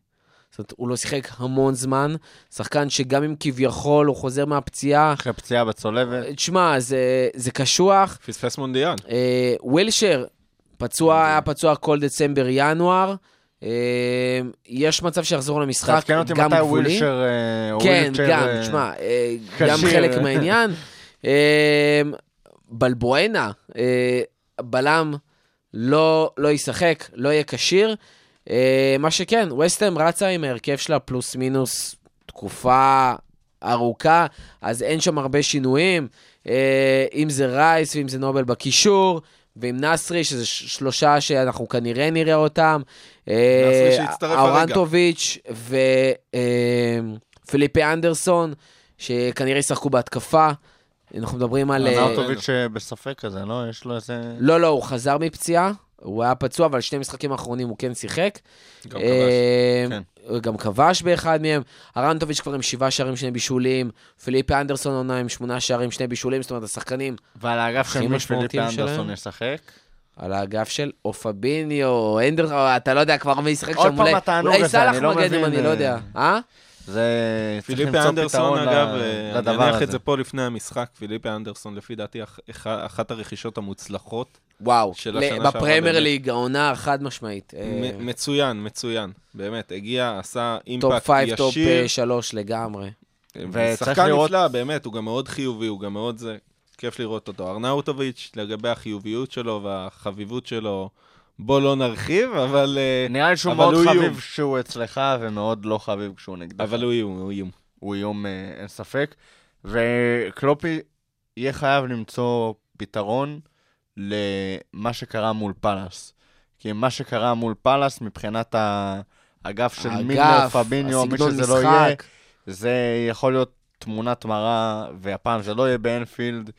זאת אומרת, הוא לא שיחק המון זמן. שחקן שגם אם כביכול הוא חוזר מהפציעה, אחרי פציעה בצולבת. תשמע, זה, זה קשוח. פספס מונדיאל. אה, ווילשר, פצוע, היה פצוע כל דצמבר-ינואר. אה, יש מצב שיחזור למשחק, תעדכן אותי גם מתי גבולי. ווילשר... אה, כן, גם, אה, תשמע, אה, גם. חלק מהעניין. אה, בלבואנה, אה, בלם לא, לא ישחק, לא יהיה כשיר. אה, מה שכן, וסטהאם רצה עם ההרכב שלה פלוס מינוס תקופה ארוכה, אז אין שם הרבה שינויים. אה, אם זה רייס ואם זה נובל בקישור, ועם נסרי, שזה שלושה שאנחנו כנראה נראה אותם. אה, נסרי שהצטרף הרגע. אורנטוביץ' ופיליפי אנדרסון, שכנראה ישחקו בהתקפה. אנחנו מדברים על... ארנאוטוביץ' אה, בספק כזה, לא? יש לו איזה... לא, לא, הוא חזר מפציעה, הוא היה פצוע, אבל שני משחקים האחרונים הוא כן שיחק. גם כבש. אה, כן. הוא גם כבש באחד מהם. ארנטוביץ' כבר עם שבעה שערים, שני בישולים. פיליפי אנדרסון עונה עם שמונה שערים, שני בישולים. זאת אומרת, השחקנים ועל האגף של מי פיליפי אנדרסון. ישחק. על האגף של אופביניו, או אנדרסון, אתה לא יודע כבר מי ישחק עוד שם. פעם אולי- התענוג אולי הזה, סאלח אני לא מגן אם מבין, אני לא אה, יודע. אה? זה... צריך פיליפי למצוא אנדרסון, פתרון אגב, ל- אה, אני לדבר אניח את הזה. זה פה לפני המשחק, פיליפי אנדרסון, לפי דעתי, אח- אח- אחת הרכישות המוצלחות. וואו, בפרמייר. ליג, העונה חד משמעית. אה, מצוין, מצוין. באמת, הגיע, עשה טופ אימפקט 5, טופ ישיר. 3 לגמרי. וצריך שחקן לראות- נפלא, באמת, הוא גם מאוד חיובי, הוא גם מאוד זה. כיף לראות אותו. ארנאוטוביץ', לגבי החיוביות שלו והחביבות שלו, בוא לא נרחיב, אבל... אה, נראה לי שהוא מאוד חביב איום. כשהוא אצלך, ומאוד לא חביב כשהוא נגדך. אבל הוא איום, הוא איום. הוא איום, אה, אין ספק. וקלופי יהיה חייב למצוא פתרון למה שקרה מול פאלאס. כי מה שקרה מול פאלאס, מבחינת האגף של מילר, פביניו, מי שזה לא יהיה. זה יכול להיות תמונת מראה, והפעם זה לא יהיה באנפילד,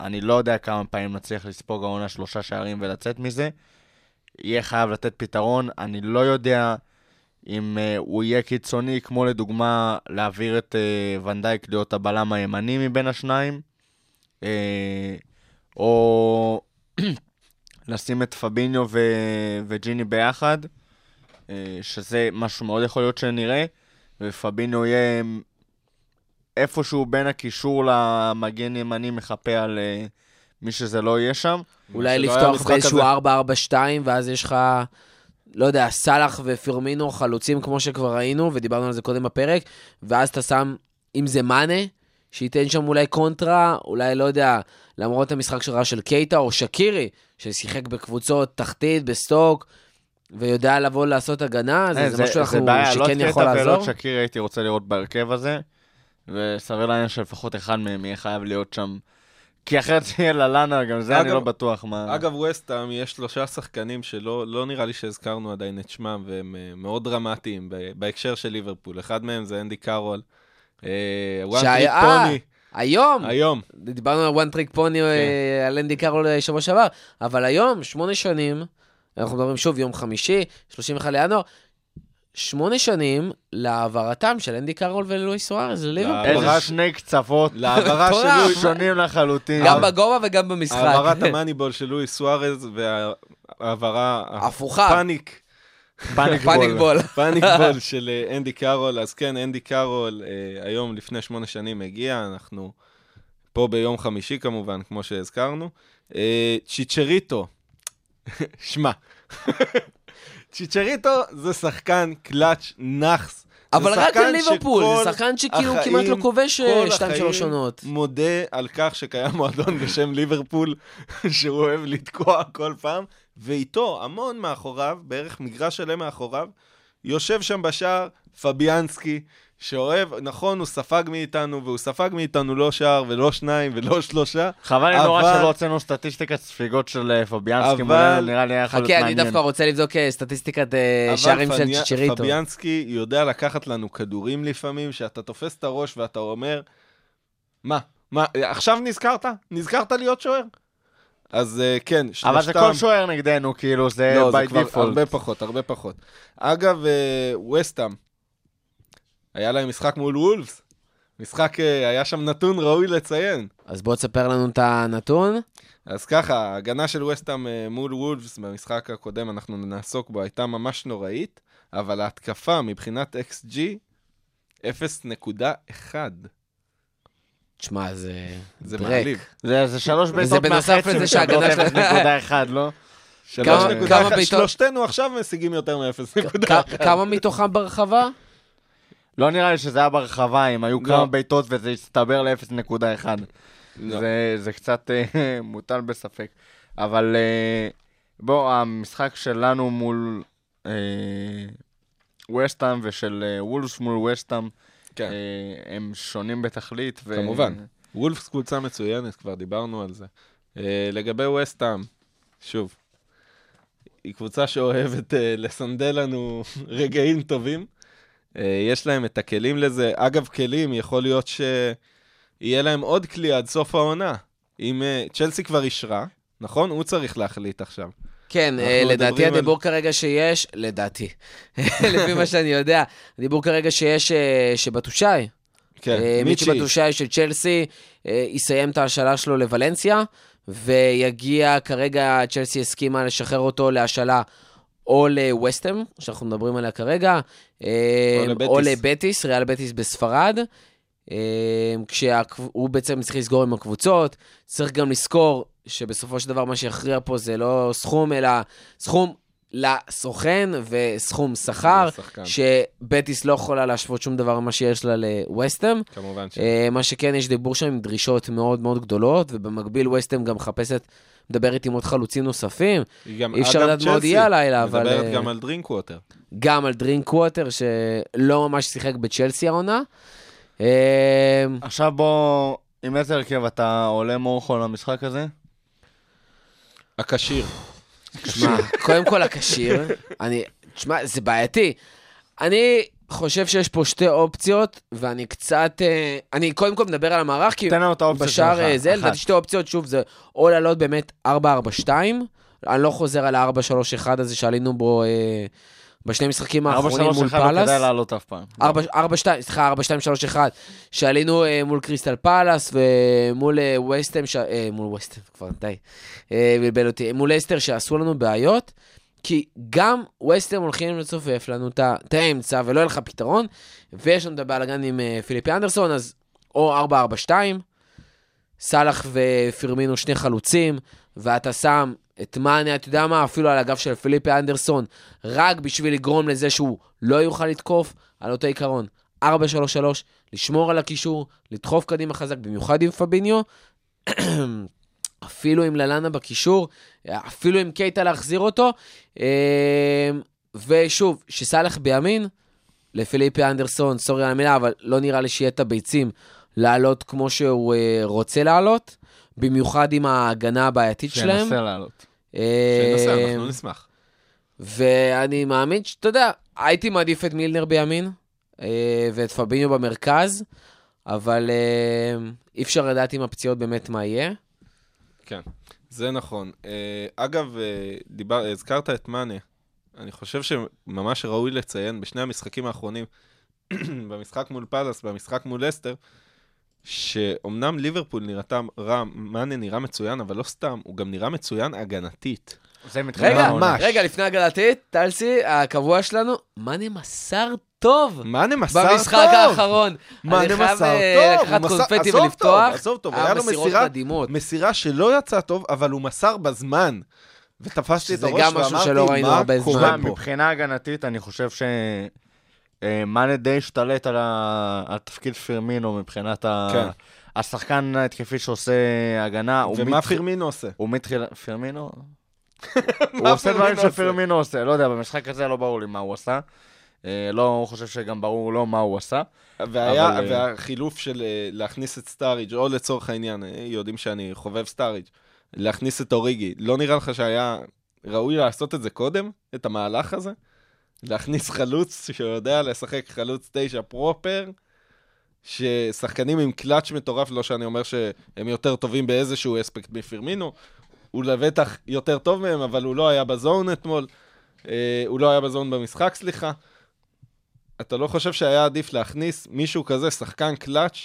ואני לא יודע כמה פעמים נצליח לספוג העונה שלושה שערים ולצאת מזה. יהיה חייב לתת פתרון, אני לא יודע אם uh, הוא יהיה קיצוני, כמו לדוגמה להעביר את uh, ונדייק להיות הבלם הימני מבין השניים, uh, או לשים את פביניו ו- וג'יני ביחד, uh, שזה משהו מאוד יכול להיות שנראה, ופביניו יהיה איפשהו בין הקישור למגן ימני מחפה על uh, מי שזה לא יהיה שם. אולי היה לפתוח באיזשהו כזה. 4-4-2, ואז יש לך, לא יודע, סאלח ופירמינו חלוצים כמו שכבר ראינו, ודיברנו על זה קודם בפרק, ואז אתה שם, אם זה מאנה, שייתן שם אולי קונטרה, אולי, לא יודע, למרות המשחק שלך של קייטה, או שקירי, ששיחק בקבוצות תחתית, בסטוק, ויודע לבוא לעשות הגנה, אה, זה, זה משהו זה שאנחנו, בעיה, לא שכן את יכול קטע ולא לעזור. את שקירי הייתי רוצה לראות בהרכב הזה, וסביר להניח שלפחות אחד מהם יהיה חייב להיות שם. כי אחרת יהיה ללאנה, גם זה אני אגב- לא בטוח מה... אגב, ווסטהאם, יש שלושה שחקנים שלא לא נראה לי שהזכרנו עדיין את שמם, והם אה, מאוד דרמטיים בהקשר של ליברפול. אחד מהם זה אנדי קארול. אה, שהיה- אה, פוני, היום, היום. דיברנו על one trick pony, אה, על אנדי קארול שבוע שעבר, אבל היום, שמונה שנים, אנחנו מדברים שוב, יום חמישי, 31 לינואר, שמונה שנים להעברתם של אנדי קארול ולואי סוארז לליברפול. איזה שני קצוות להעברה של. לואי... שונים לחלוטין. גם בגובה וגם במשחק. העברת ה Moneyball של לואי סוארז והעברה... הפוכה. panic panic ball. ball. panic ball של אה, אנדי קארול. אז כן, אנדי קארול אה, היום לפני שמונה שנים הגיע, אנחנו פה ביום חמישי כמובן, כמו שהזכרנו. אה, צ'יצ'ריטו, שמע, צ'יצ'ריטו זה שחקן קלאץ' נאחס. אבל רק על ליברפול, זה שחקן שכאילו החיים- כמעט לא כובש כל 2-3 החיים עונות. מודה על כך שקיים מועדון בשם ליברפול, שהוא אוהב לתקוע כל פעם, ואיתו, המון מאחוריו, בערך מגרש שלם מאחוריו, יושב שם בשער פביאנסקי, שאוהב, נכון, הוא ספג מאיתנו, והוא ספג מאיתנו לא שער ולא שניים ולא שלושה. חבל לי נורא אבל- שלא הוצאנו סטטיסטיקת ספיגות של אה, פביאנסקי אבל- נראה לי היה יכול להיות חכה, אני מעניין. דווקא רוצה לבדוק אה, סטטיסטיקת אה, אבל שערים של צ'יצ'ריטו. פביאנסקי יודע לקחת לנו כדורים לפעמים, שאתה תופס את הראש ואתה אומר, מה, מה, עכשיו נזכרת? נזכרת להיות שוער? אז אה, כן, שלושתם... אבל זה כל שוער נגדנו, כאילו, זה לא, זה by כבר default. הרבה פחות, הרבה פחות. אגב, וסטאם, היה להם משחק מול וולפס. משחק, אה, היה שם נתון ראוי לציין. אז בוא תספר לנו את הנתון. אז ככה, ההגנה של וסטאם אה, מול וולפס במשחק הקודם, אנחנו נעסוק בו, הייתה ממש נוראית, אבל ההתקפה מבחינת XG, 0.1. תשמע, זה... זה דרק. מעליב. זה זה שלוש בעיטות בנוסף מהחצי לזה מקבלות שההגנה 0.1, לא? כמה- 3.1, כמה בעיטות- שלושתנו עכשיו משיגים יותר מ-0.1. כ- כמה מתוכם ברחבה? לא נראה לי שזה היה ברחבה, אם היו לא. כמה בעיטות וזה הסתבר ל-0.1. לא. זה, זה קצת אה, מוטל בספק. אבל אה, בוא, המשחק שלנו מול אה, וסטאם ושל אה, וולס מול וסטאם, כן. אה, הם שונים בתכלית. ו... כמובן. וולפס קבוצה מצוינת, כבר דיברנו על זה. לגבי וסטאם, שוב, היא קבוצה שאוהבת לסנדל לנו רגעים טובים. Uh, יש להם את הכלים לזה. אגב, כלים, יכול להיות שיהיה להם עוד כלי עד סוף העונה. אם uh, צ'לסי כבר אישרה, נכון? הוא צריך להחליט עכשיו. כן, אה, לדעתי הדיבור על- כרגע שיש, לדעתי, לפי מה שאני יודע, הדיבור כרגע שיש אה, שבתושי, כן, אה, מיצ'י. בתושי של צ'לסי, אה, יסיים את ההשאלה שלו לוולנסיה, ויגיע, כרגע צ'לסי הסכימה לשחרר אותו להשאלה או לווסטם, שאנחנו מדברים עליה כרגע, אה, לבטיס. או לבטיס, ריאל בטיס בספרד. כשהוא בעצם צריך לסגור עם הקבוצות, צריך גם לזכור שבסופו של דבר מה שיכריע פה זה לא סכום, אלא סכום לסוכן וסכום שכר. שבטיס לא יכולה להשוות שום דבר ממה שיש לה לווסטם. כמובן ש... אה, מה שכן, יש דיבור שם עם דרישות מאוד מאוד גדולות, ובמקביל ווסטם גם מחפשת, מדברת עם עוד חלוצים נוספים, אי אפשר לדעת מה עוד יהיה הלילה, אבל, מדברת אה, גם על דרינק ווטר. גם על דרינק ווטר, שלא ממש שיחק בצ'לסי העונה. אה, עכשיו בוא, עם איזה הרכב אתה עולה מורכו למשחק הזה? הכשיר. תשמע, קודם כל הכשיר, אני, תשמע, זה בעייתי. אני חושב שיש פה שתי אופציות, ואני קצת, אה, אני קודם כל מדבר על המערך, כי תן לנו את האופציה בשער שלך, אה, זה. לדעתי שתי אופציות, שוב, זה או לעלות באמת 4-4-2, אני לא חוזר על ה-4-3-1 הזה שעלינו בו אה, בשני משחקים האחרונים מול 4-3-1 לא פאלאס. כדאי לעלות אף פעם. 4, 2, סליחה, 4, 2, 3, 1, שעלינו אה, מול קריסטל פאלאס ומול ווסטם, ש... אה, מול ווסטם, כבר די, אה, בלבל אותי, מול לסטר שעשו לנו בעיות, כי גם ווסטם הולכים לצופף לנו את האמצע ולא יהיה לך פתרון, ויש לנו את הבלאגן עם אה, פיליפי אנדרסון, אז או 4, 4, 2, סאלח ופירמינו שני חלוצים, ואתה שם את מאנה, אתה יודע מה, אפילו על הגב של פיליפי אנדרסון, רק בשביל לגרום לזה שהוא לא יוכל לתקוף, על אותו עיקרון. 4-3-3, לשמור על הקישור, לדחוף קדימה חזק, במיוחד עם פביניו, אפילו עם ללאנה בקישור, אפילו עם קייטה להחזיר אותו. אה, ושוב, שסאלח בימין, לפיליפי אנדרסון, סורי על המילה, אבל לא נראה לי שיהיה את הביצים לעלות כמו שהוא אה, רוצה לעלות, במיוחד עם ההגנה הבעייתית שלהם. שינסה לעלות. אה, שננסה, אנחנו נשמח. ואני מאמין שאתה יודע, הייתי מעדיף את מילנר בימין אה, ואת פביניו במרכז, אבל אה, אי אפשר לדעת עם הפציעות באמת מה יהיה. כן, זה נכון. אה, אגב, אה, דיבר, הזכרת את מאנה. אני חושב שממש ראוי לציין בשני המשחקים האחרונים, במשחק מול פאלאס, במשחק מול אסטר, שאומנם ליברפול נראתה רע, מאנה נראה מצוין, אבל לא סתם, הוא גם נראה מצוין הגנתית. זה מתחיל רגע, העונה. רגע, לפני הגלתית, טלסי, הקבוע שלנו, מאנה מסר טוב מאנה מסר במשחק טוב! האחרון. מאנה אני חייב מסר אה, טוב! לקחת קונפטי עזוב ולפתוח. טוב, עזוב טוב, היה לו מסירה-. מסירה שלא יצאה טוב, אבל הוא מסר בזמן. ותפסתי את הראש ואמרתי, מה. קורה פה? מבחינה הגנתית, אני חושב ש... אה, מאנה די השתלט על, ה... על תפקיד פרמינו מבחינת ה... כן. השחקן ההתקפי שעושה הגנה. ומה פירמינו עושה? הוא מתחיל... פרמינו? הוא עושה דברים? שפרמינו עושה, לא יודע, במשחק הזה לא ברור לי מה הוא עשה. אה, לא חושב שגם ברור לו מה הוא עשה. והיה, אבל, אה, והחילוף של אה, להכניס את סטאריג', או לצורך העניין, יודעים שאני חובב סטאריג', להכניס את אוריגי, לא נראה לך שהיה ראוי לעשות את זה קודם, את המהלך הזה? להכניס חלוץ שיודע לשחק חלוץ תשע פרופר, ששחקנים עם קלאץ' מטורף, לא שאני אומר שהם יותר טובים באיזשהו אספקט מפירמינו, הוא לבטח יותר טוב מהם, אבל הוא לא היה בזון אתמול, אה, הוא לא היה בזון במשחק, סליחה. אתה לא חושב שהיה עדיף להכניס מישהו כזה, שחקן קלאץ',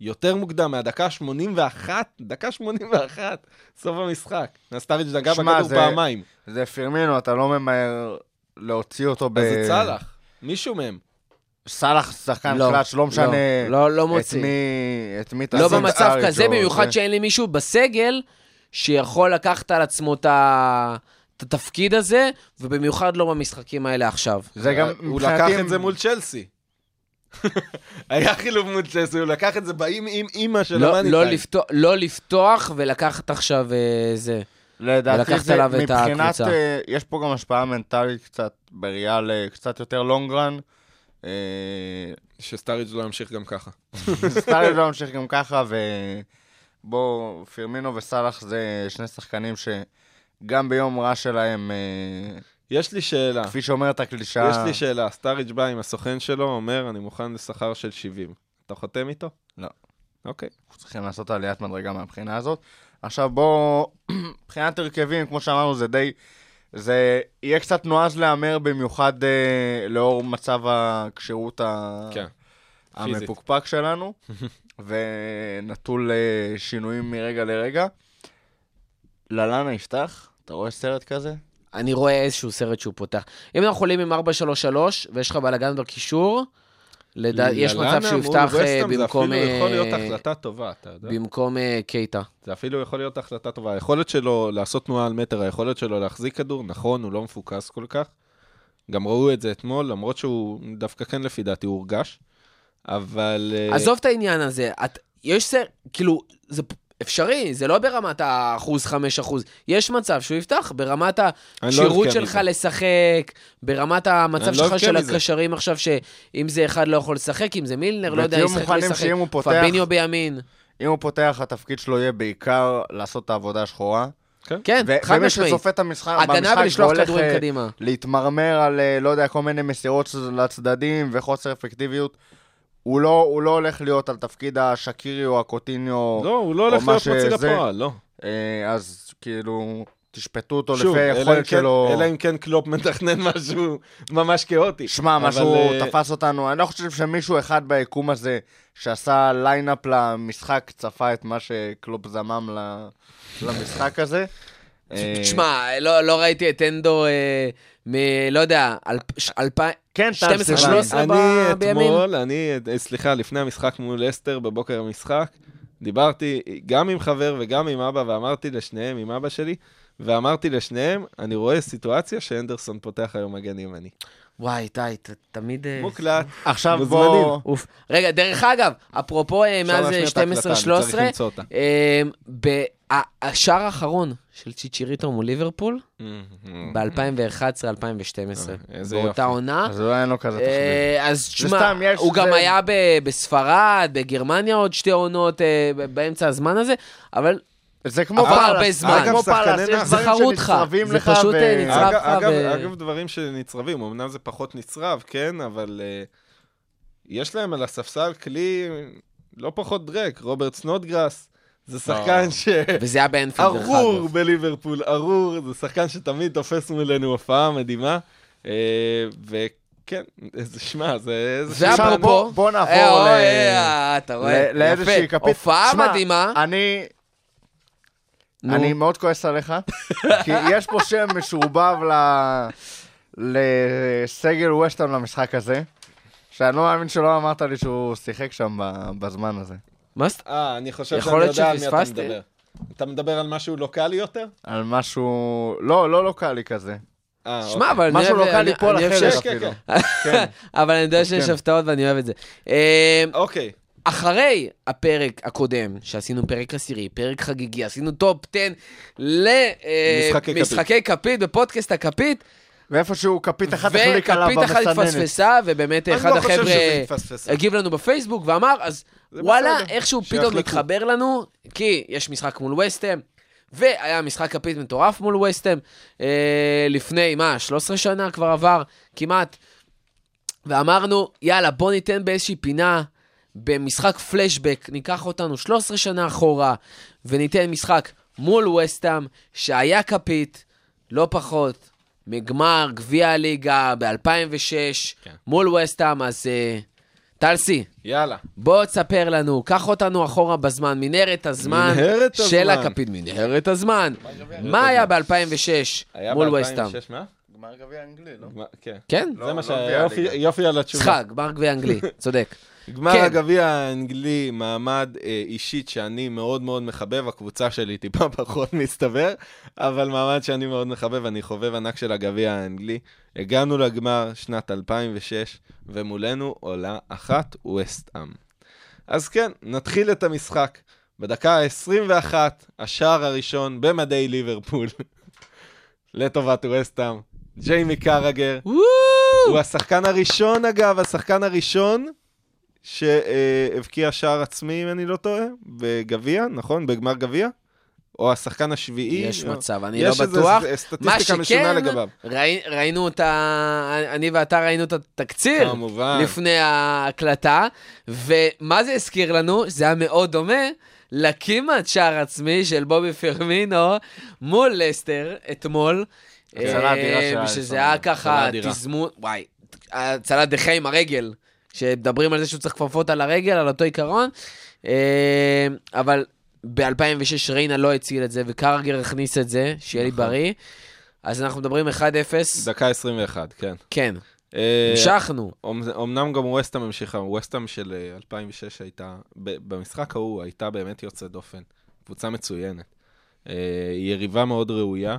יותר מוקדם, מהדקה 81, דקה 81, סוף המשחק. נגע שמע, בכדור זה- פעמיים. זה פרמינו, אתה לא ממהר להוציא אותו ב... אז זה צלח, מישהו מהם. סאלח שחקן לא, קלאץ', לא משנה לא, לא את מוציא. מי... את מי לא תשים, במצב כזה, במיוחד זה. שאין לי מישהו בסגל שיכול לקחת על עצמו את ה- את התפקיד הזה, ובמיוחד לא במשחקים האלה עכשיו. זה גם הוא לקח את זה מול צ'לסי. היה חילוף מול צ'לסי, הוא לקח את זה באם עם אימא של לא, המאני לא. לפתוח, לא לפתוח ולקחת עכשיו אה, זה. לדעתי זה מבחינת. אה, יש פה גם השפעה מנטלית קצת, בראייה לקצת יותר לונגרן. שסטאריג' לא ימשיך גם ככה. סטארי לא ממשיך גם ככה, ובוא, פירמינו וסאלח זה שני שחקנים שגם ביום רע שלהם, אה, יש לי שאלה. כפי שאומרת הקלישאה, יש לי שאלה, סטאריג' בא עם הסוכן שלו, אומר, אני מוכן לשכר של 70. אתה חותם איתו? לא. אוקיי. אנחנו צריכים לעשות עליית מדרגה מהבחינה הזאת. עכשיו בוא, מבחינת הרכבים, כמו שאמרנו, זה די... זה יהיה קצת נועז להמר, במיוחד אה, לאור מצב הכשירות ה... כן. המפוקפק שלנו, ונטול אה, שינויים מרגע לרגע. ללנה יפתח? אתה רואה סרט כזה? אני רואה איזשהו סרט שהוא פותח. אם אנחנו עולים עם 4-3-3, ויש לך בלאגן בקישור, לדע... יש מצב שהוא יפתח אה, במקום... זה אפילו יכול להיות אה, החלטה טובה, אתה יודע. במקום אה, קייטה. זה אפילו יכול להיות החלטה טובה. היכולת שלו לעשות תנועה על מטר, היכולת שלו להחזיק כדור, נכון, הוא לא מפוקס כל כך. גם ראו את זה אתמול, למרות שהוא דווקא כן לפי דעתי הורגש. אבל... עזוב את העניין הזה, את, יש סרט, כאילו, זה אפשרי, זה לא ברמת האחוז, חמש אחוז. יש מצב שהוא יפתח ברמת לא הכשירות אבכה שלך מזה. לשחק, ברמת המצב לא שלך אבכה של. הקשרים עכשיו, שאם זה אחד לא יכול לשחק, אם זה מילנר, לא יודע, ישחק, לא פותח- פביניו בימין. אם הוא פותח, התפקיד שלו יהיה בעיקר לעשות את העבודה השחורה. כן, ו- חד ומי משמעית. שצופה את המשחק, הגנה ולשלוח כדורים אה, קדימה. להתמרמר על, אה, לא יודע, כל מיני מסירות לצדדים וחוסר אפקטיביות, הוא לא, הוא לא הולך להיות על תפקיד השקירי או הקוטיניו, לא, הוא לא או הולך להיות מוציא שזה- לפועל, לא. אה, אז כאילו, תשפטו אותו שוב, לפי היכולת כן- שלו. אלא אם כן קלופ מתכנן משהו ממש כאוטי. שמע, אבל, משהו אה, תפס אותנו, אני לא חושב שמישהו אחד ביקום הזה שעשה lineup למשחק צפה את מה שקלופ זמם למשחק הזה. תשמע, לא לא ראיתי את אנדו אה, מ... לא יודע, אלפ- אלפיים... כן, טל 12, סיוון. 13. אני? אתמול, אני, אה, סליחה, לפני המשחק מול אסתר, בבוקר המשחק, דיברתי גם עם חבר וגם עם אבא, ואמרתי לשניהם, עם אבא שלי, ואמרתי לשניהם, אני רואה סיטואציה שאנדרסון פותח היום מגן ימני. וואי, די, תמיד... אה, מוקלט. עכשיו מוזמנים. בוא... אוף. רגע, דרך אגב, אפרופו אה, מאז להשמיע את ההקלטה, אני 12-13, השער האחרון של צ'יצ'יריטו מול ליברפול, ב-2011-2012, אה, איזה באותה יופי. עונה. אז לא היה לו כזה תחביב. אה, אז תשמע, הוא גם היה בספרד, בגרמניה עוד שתי עונות אה, באמצע הזמן הזה, אבל זה כמו פאלאס, הרבה זמן. אגב, שחקני זה דברים חרוט לך, זה פשוט, נצרב. לך אגב, דברים שנצרבים, אמנם זה פחות נצרב, כן, אבל יש להם על הספסל כלי לא פחות דרק, רוברט סנודגרס. זה שחקן ש... וזה היה באנפילד דרך ארור אגב. בליברפול, ארור, זה שחקן שתמיד תופס מולנו הופעה מדהימה. אה, וכן, זה- שמע, זה... זה עכשיו ואפרופו, בוא- בוא נעבור אה, ל- אה, אתה רואה, ל- לאיזושהי יפה. כפית. הופעה מדהימה. אני... נו. אני מאוד כועס עליך, כי יש פה שם משורבב ל- לסגל ווסטהאם למשחק הזה, שאני לא מאמין שלא אמרת לי שהוא שיחק שם ב- בזמן הזה. מה זאת? אה, אני חושב שאני יודע על מי אתה. מדבר. אתה מדבר על משהו לוקאלי יותר? על משהו... לא, לא לוקאלי כזה. אה, שמע, אוקיי. אבל אני משהו. לוקאלי פה שיש- כן, אפילו. כן. אבל אני יודע שיש כן. הפתעות ואני אוהב את זה. אה, אוקיי. אחרי הפרק הקודם, שעשינו פרק עשירי, פרק חגיגי, עשינו טופ 10 משחקי כפית. למשחקי כפית בפודקאסט הכפית, ואיפשהו כפית אחת החליקה לה וכפית אחת במסננת. התפספסה, ובאמת אחד לא חושב החבר'ה. הגיב לנו בפייסבוק ואמר, אז וואלה, בסדר, איכשהו פתאום. מתחבר לנו, כי יש משחק מול וסטם, והיה משחק כפית מטורף מול וסטם, אה, לפני, מה, 13 שנה כבר עבר, כמעט. ואמרנו, יאללה, בוא ניתן באיזושהי פינה, במשחק פלשבק, ניקח אותנו 13 שנה אחורה, וניתן משחק מול וסטאם, שהיה כפית, לא פחות, מגמר גביע הליגה ב-2006, כן. מול וסטאם, אז אה, טלסי, יאללה. בוא תספר לנו, קח אותנו אחורה בזמן, מנהרת הזמן מנהרת של הזמן. הכפית, מנהרת הזמן. מה היה ב-2006 היה מול ב- וסטאם? 2006, מה? גמר גביע אנגלי, לא? כן. כן? לא, זה מה לא גביע שהיה, יופי- על התשובה. משחק, גמר גביע אנגלי, צודק. גמר כן. הגביע האנגלי, מעמד אה, אישית שאני מאוד מאוד מחבב, הקבוצה שלי טיפה פחות מסתבר, אבל מעמד שאני מאוד מחבב, אני חובב ענק של הגביע האנגלי. הגענו לגמר שנת 2006, ומולנו עולה אחת ווסט-עם. אז כן, נתחיל את המשחק. בדקה ה-21, השער הראשון במדי ליברפול, לטובת ווסט-עם. ג'יימי קרגר, הוא השחקן הראשון, אגב, השחקן הראשון שהבקיע שער עצמי, אם אני לא טועה, בגביע, נכון? בגמר גביע? או השחקן השביעי? יש או- מצב, אני לא יש איזה בטוח. ס- מה סטטיסטיקה משונה לגביו. ראי- ראינו את ה... אני ואתה ראינו את התקציר כמובן. לפני ההקלטה, ומה זה הזכיר לנו? זה היה מאוד דומה לכמעט שער עצמי של בובי פרמינו מול לסטר אתמול. הצלה אדירה אה, של ושזה אליסון. היה הצלה ככה. תזמון, וואי, הצלת דחה עם הרגל, שמדברים על זה שהוא צריך כפפות על הרגל, על אותו עיקרון, אה, אבל ב-2006 ריינה לא הציל את זה, וקרגר הכניס את זה, שיהיה לי נכון. בריא. אז אנחנו מדברים 1-0, דקה 21, כן. כן, אה, המשכנו. אמנם גם ווסטהאם המשיכה, ווסטהאם של אה, 2006 הייתה, ב- במשחק ההוא הייתה באמת יוצאת דופן. קבוצה מצוינת. אה, יריבה מאוד ראויה.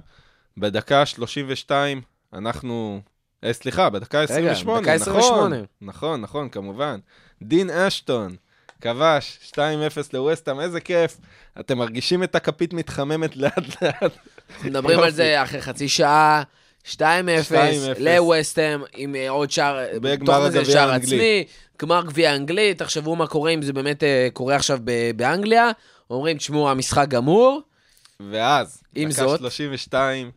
בדקה 32 אנחנו... אה, סליחה, בדקה 28, דקה 28. נכון. נכון, נכון, כמובן. דין אשטון כבש 2-0 לווסטהאם, איזה כיף. אתם מרגישים את הכפית מתחממת לאט לאט. מדברים על. זה אחרי חצי שעה, 2-0 2-0. לווסטהאם, עם אה, עוד שער, בגמר בתוך זה הגביע האנגלי. גמר גביע אנגלי, תחשבו מה קורה אם זה באמת אה, קורה עכשיו ב- באנגליה. אומרים, תשמעו, המשחק גמור. ואז, דקה זאת- 32,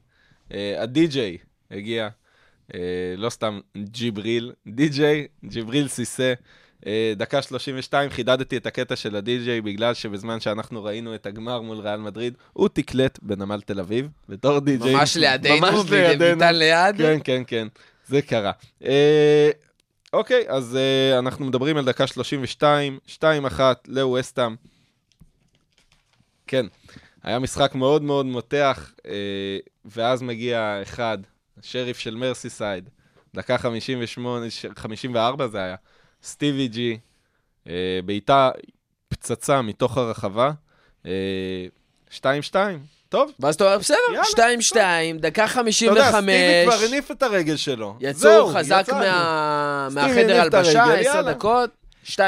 אה, הדי-ג'יי הגיע, אה, לא סתם ג'יבריל, די-ג'יי, ג'יבריל סיסה. אה, דקה 32 חידדתי את הקטע של הדי-ג'יי בגלל שבזמן שאנחנו ראינו את הגמר מול ריאל מדריד, הוא תקלט בנמל תל אביב, בתור די-ג'יי. ממש לידינו, ממש לידינו. ליד. כן, כן, כן, זה קרה. אה, אוקיי, אז אה, אנחנו מדברים על דקה 32, 2-1 לווסטהאם. כן, היה משחק מאוד מאוד מותח, אה, ואז מגיע אחד, השריף של מרסיסייד, דקה 58, ש- 54 זה היה, סטיבי ג'י, אה, בעיטה פצצה מתוך הרחבה, אה, 2-2, טוב. ואז אתה אומר, בסדר, יאללה, 2-2, דקה אתה יודע, 55. סטיבי כבר הניף את אי שם יצאו זהו, חזק. מה- מהחדר הלבשה, הרגל, 10 יאללה. דקות, 2-2,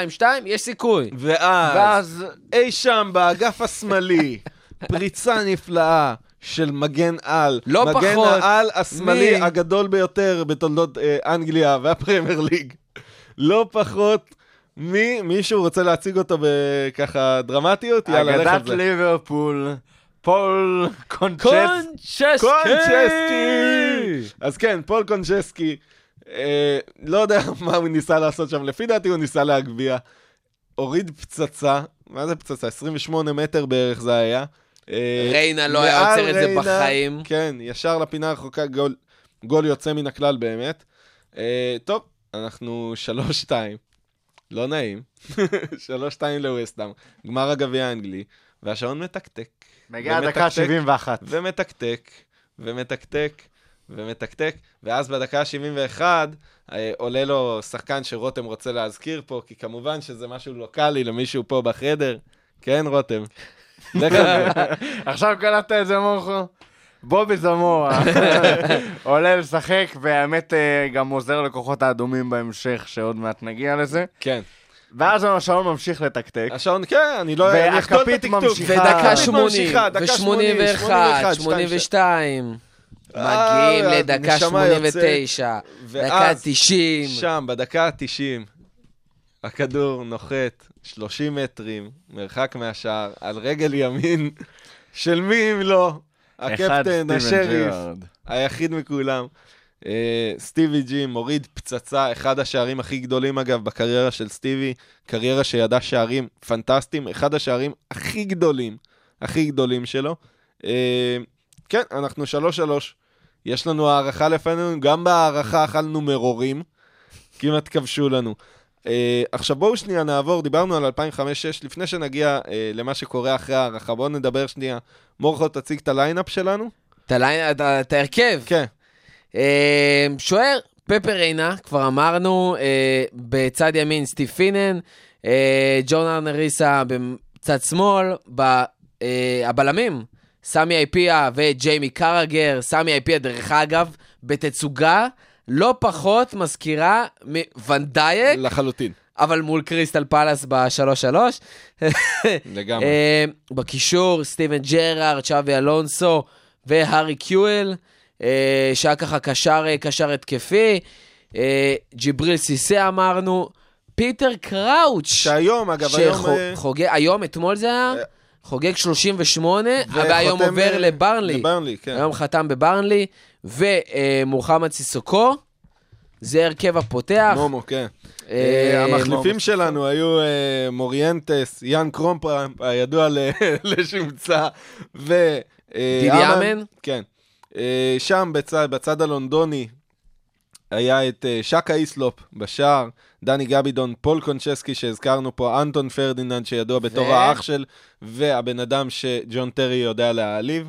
יש סיכוי. ואז, ואז אי שם באגף השמאלי, פריצה נפלאה של מגן על. לא מגן פחות העל השמאלי מ- הגדול ביותר בתולדות אה, אנגליה והפרמייר ליג. לא פחות ממישהו רוצה להציג אותו בככה דרמטיות? יאללה, לך על אגדת זה. ליברפול, פול קונצ'ס. קונצ'סקי! קונצ'סקי! אז כן, פול קונצ'סקי, אה, לא יודע מה הוא ניסה לעשות שם, לפי דעתי הוא ניסה להגביה. הוריד פצצה, מה זה פצצה? 28 מטר בערך זה היה. אה, ריינה לא היה עוצר את זה בחיים. כן, ישר לפינה הרחוקה, גול, גול יוצא מן הכלל באמת. אה, טוב, אנחנו 3-2, לא נעים. 3-2 לווסטהאם, גמר הגביע האנגלי, והשעון מתקתק. ומתקתק. דקה 71. ומתקתק, ומתקתק, ומתקתק, ואז בדקה ה-71 אה, עולה לו שחקן שרותם רוצה להזכיר פה, כי כמובן שזה משהו לוקאלי למישהו פה בחדר. כן, רותם? עכשיו קלטת את זה, מורכו? בובי זמורה עולה לשחק, והאמת אה, גם עוזר לכוחות האדומים בהמשך, שעוד מעט נגיע לזה. כן. ואז השעון ממשיך לתקתק. השעון, כן, אני לא... והכפית. ממשיכה. ודקה הכפית 80, ממשיכה, דקה ו-81, 81, 82. אה, מגיעים לדקה הנשמה יוצאת. 89, דקה ואז, 90. שם, בדקה ה-90, הכדור נוחת 30 מטרים, מרחק מהשער, על רגל ימין של מי אם לא? הקפטן, השריף. היחיד מכולם. אה, סטיבי ג'י מוריד פצצה, אחד השערים הכי גדולים אגב בקריירה של סטיבי, קריירה שידעה שערים פנטסטיים, אחד השערים הכי גדולים, הכי גדולים שלו. אה, כן, אנחנו 3-3, יש לנו הערכה לפנינו, גם בהערכה אכלנו מרורים, כמעט כבשו לנו. אה, עכשיו בואו שנייה נעבור, דיברנו על 2005-2006, לפני שנגיע אה, למה שקורה אחרי ההארכה, בואו נדבר שנייה. מורכו, תציג את ה lineup שלנו. את ה line- את ההרכב. כן. אה, שוער, פפה ריינה, כבר אמרנו, אה, בצד ימין סטיב פינן, אה, ג'ון ארנה ריסה בצד שמאל, ב- הבלמים, סמי הייפיה וג'יימי קראגר, סמי הייפיה, דרך אגב, בתצוגה לא פחות מזכירה מוואן דייק, לחלוטין. אבל מול קריסטל פאלאס ב-3-3. לגמרי. אה, בקישור, סטיבן ג'רארד, צ'אבי אלונסו והארי קיואל, אה, שהיה ככה קשר, אה, קשר התקפי. ג'יבריל סיסא אמרנו. פיטר קראוץ', שהיום, אגב, היום... שחוגג, היום, אתמול זה היה, חוגג 38, וחותם, והיום עובר לברנלי. לברנלי, כן. היום חתם בברנלי, ומוחמד סיסוקו, זה הרכב הפותח. מומו, כן. אה, אה, המחליפים. שלנו היו אה, מוריינטס, יאן קרומקאמפ, הידוע לשמצה, ו... דידי אמן. כן. שם בצד, הלונדוני היה את שקה היסלופ בשער, דני גבידון, פול קונצ'סקי שהזכרנו פה, אנטון פרדיננד שידוע בתור האח של, והבן אדם שג'ון טרי יודע להעליב.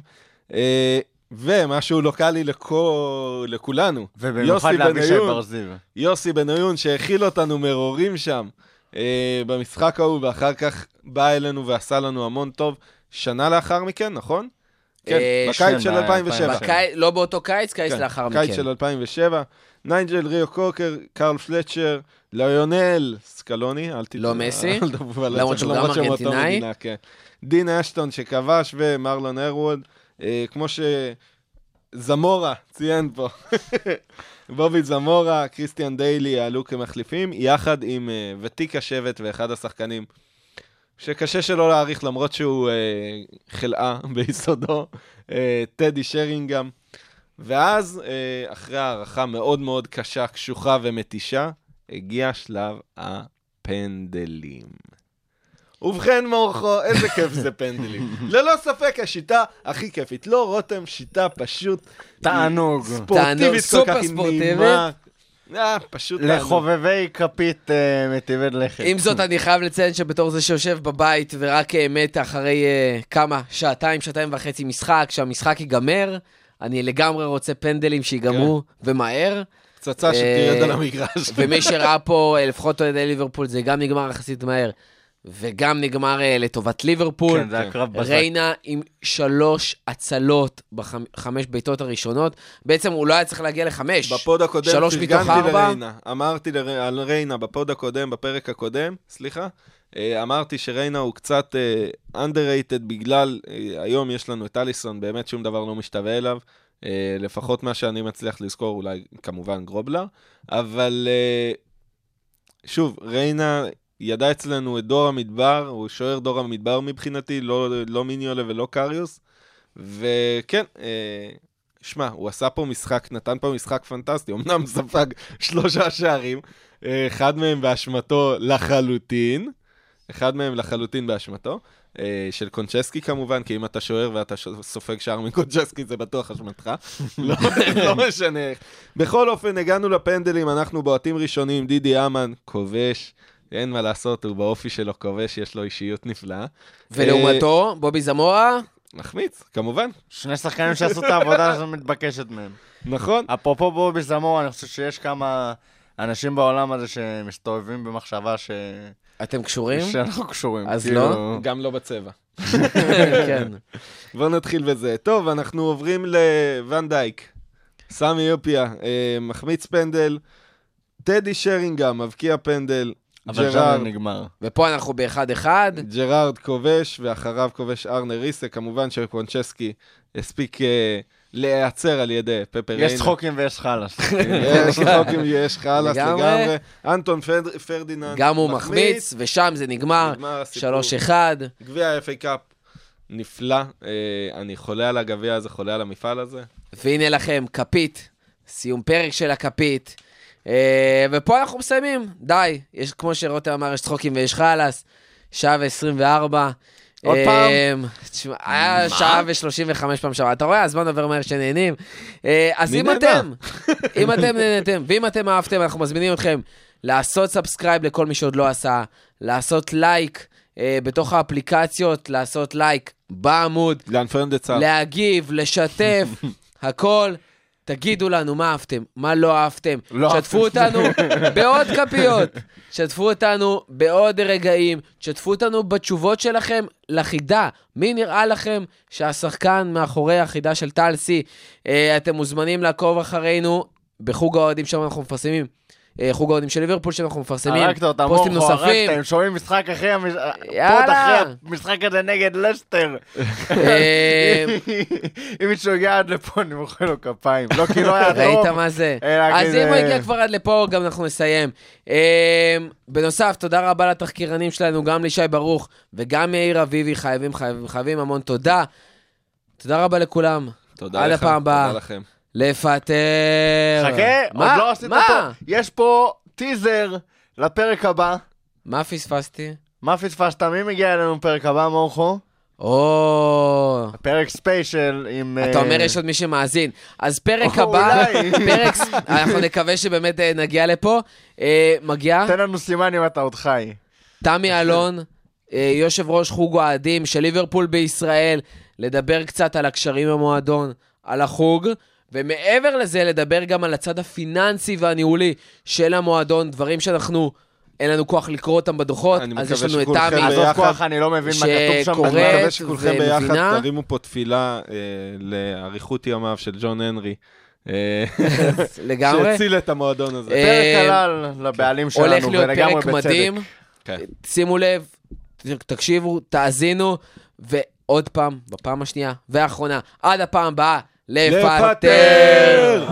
ומשהו לוקאלי לכו- לכולנו. ובמיוחד יוסי לאבישי בניון. בר זיו. יוסי בניון שהאכיל אותנו מרורים שם אה, במשחק ההוא, ואחר כך בא אלינו ועשה לנו המון טוב. שנה לאחר מכן, נכון? כן, אה, בקיץ של ב- 2007. בקי... לא באותו קיץ, קיץ כן, לאחר מכן. קיץ של 2007. ניינג'ל ריו קוקר, קרל פלצ'ר, ליונל סקלוני, אל תטעו. לא מסי, למרות שהוא גם ארגנטינאי. כן. דין אשטון שכבש ומרלון ארווד, אה, כמו שזמורה ציין פה. בובי זמורה, קריסטיאן דיילי יעלו כמחליפים, יחד עם אה, ותיק השבט ואחד השחקנים, שקשה שלא להעריך למרות שהוא אה, חלאה ביסודו, אה, טדי שרינגהם. ואז, אה, אחרי הערכה מאוד מאוד קשה, קשוחה ומתישה, הגיע שלב הפנדלים. ובכן, מורכו, איזה כיף זה פנדלים. ללא ספק השיטה הכי כיפית. לא, רותם, שיטה פשוט תענוג. ספורטיבית כל סופר כך. נעימה. אה, פשוט. לחובבי כפית אה, לכת. עם זאת, אני חייב לציין שבתור זה שיושב בבית ורק אה, מת אחרי אה, כמה, שעתיים, שעתיים וחצי משחק, שהמשחק ייגמר, אני לגמרי רוצה פנדלים שיגמרו, ומהר. פצצה שתרד על המגרש. ומי שראה פה, לפחות אוהדי ליברפול, זה גם נגמר יחסית מהר, וגם נגמר אה, לטובת ליברפול. כן, זה היה קרב בזק. ריינה עם שלוש הצלות בחמש בעיטות הראשונות. בעצם הוא לא היה צריך להגיע לחמש. ב pod הקודם שלוש מתוך פרגנתי ארבע. לריינה. אמרתי. על ריינה ב pod הקודם, בפרק הקודם, סליחה. אה, אמרתי שריינה הוא קצת אה, underrated בגלל, היום יש לנו את אליסון, באמת שום דבר לא משתווה אליו. לפחות מה שאני מצליח לזכור, אולי כמובן גרובלר. אבל שוב, ריינה ידע אצלנו את דור המדבר, הוא שוער דור המדבר מבחינתי, לא, לא מיניולה ולא קריוס. וכן, אה, שמע, הוא עשה פה משחק, נתן פה משחק פנטסטי, אמנם ספג שלושה שערים, אה, אחד מהם באשמתו לחלוטין, אחד מהם לחלוטין באשמתו, אה, של קונצ'סקי כמובן, כי אם אתה שוער ואתה סופג שער מקונצ'סקי זה בטוח אשמתך, לא, לא משנה. בכל אופן, הגענו לפנדלים, אנחנו בועטים ראשונים, דידי אמן, כובש. אין מה לעשות, הוא באופי שלו כובש, יש לו אישיות נפלאה. ולעומתו, בובי זמורה, אה, מחמיץ, כמובן. שני שחקנים שעשו את העבודה הזו מתבקשת מהם. נכון. אפרופו בובי זמור, אני חושב שיש כמה אנשים בעולם הזה שמסתובבים במחשבה ש... אתם קשורים? שאנחנו קשורים. אז כאילו, לא? גם לא בצבע. כן. בואו נתחיל בזה. טוב, אנחנו עוברים לוואן דייק. סמי הייפיה, אה, מחמיץ פנדל. טדי שרינגהם, מבקיע פנדל. אבל שם נגמר. ופה אנחנו באחד-אחד. ג'רארד כובש, ואחריו כובש ארנה ריסה. כמובן שקונצ'סקי הספיק אה, להיעצר על ידי פפה יש צחוקים ויש חלאס. יש צחוקים, יש חלאס לגמרי. אנטון פרד- פרדיננד גם הוא מחמיץ, ושם זה נגמר. נגמר הסיפור. 3-1. גביע ה-FA קאפ נפלא. אה, אני חולה על הגביע הזה, חולה על המפעל הזה. והנה לכם, כפית. סיום פרק של הכפית. אה, ופה אנחנו מסיימים. די. יש, כמו שרותם אמר, יש צחוקים ויש חלאס. שעה ו-24. עוד פעם? תשמע, היה שעה ו-35 פעם שעברה. אתה רואה? הזמן עובר מהר שנהנים. אה, אז אם? אתם, אם אתם נהנתם, ואם אתם אהבתם, אנחנו מזמינים אתכם לעשות subscribe לכל מי שעוד לא עשה, לעשות לייק אה, בתוך האפליקציות, לעשות לייק בעמוד, ל unfriend את צה"ל. להגיב, לשתף, הכל. תגידו לנו מה אהבתם, מה לא אהבתם. לא שתפו אותנו בעוד כפיות. שתפו אותנו בעוד רגעים. שתפו אותנו בתשובות שלכם לחידה. מי נראה לכם שהשחקן מאחורי החידה של טלסי? אה, אתם מוזמנים לעקוב אחרינו בחוג האוהדים שם אנחנו מפרסמים. אה, חוג האוהדים של ליברפול שאנחנו מפרסמים. פוסטים נוספים. הרגת, הם שומעים משחק אחרי המשחק הזה נגד לסטר. אה, אם מישהו הגיע עד לפה, אני מוחא לו כפיים. לא כי לא היה ראית טוב. מה זה? אלא אז אם הוא הגיע כבר עד לפה, גם אנחנו נסיים. אה, בנוסף, תודה רבה לתחקירנים שלנו, גם לישי ברוך וגם יאיר אביבי, חייבים, חייבים, חייבים המון תודה. תודה רבה לכולם. תודה עד לך, הפעם הבאה. לפטר. חכה, עוד מה? לא עשית מה? פה. יש פה טיזר לפרק הבא. מה פספסתי? מה פספסת? מי מגיע אלינו בפרק הבא, מורכו? או... פרק ספיישל עם... אתה אה, אומר יש עוד מי שמאזין. אז פרק הבא. פרק... אנחנו נקווה שבאמת אה, נגיע לפה. אה, מגיע. תן לנו סימן אם אתה עוד חי. תמי אלון, יושב ראש חוג אוהדים של ליברפול בישראל, לדבר קצת על הקשרים במועדון, על החוג, ומעבר לזה, לדבר גם על הצד הפיננסי והניהולי של המועדון, דברים שאנחנו, אין לנו כוח לקרוא אותם בדוחות, אני אז יש מקווה לנו את תמי. עזוב ביחד. כוח, אני לא מבין מה כתוב שם. אני. מקווה שכולכם ביחד. תרימו פה תפילה אה, לאריכות ימיו של ג'ון הנרי. אה, לגמרי. שהציל את המועדון הזה. אה, פרק הלל לבעלים שלנו, הולך להיות ולגמרי פרק בצדק. מדהים. כן. שימו לב, תקשיבו, תאזינו, ועוד פעם, בפעם השנייה והאחרונה, עד הפעם הבאה, Les, the Fatels.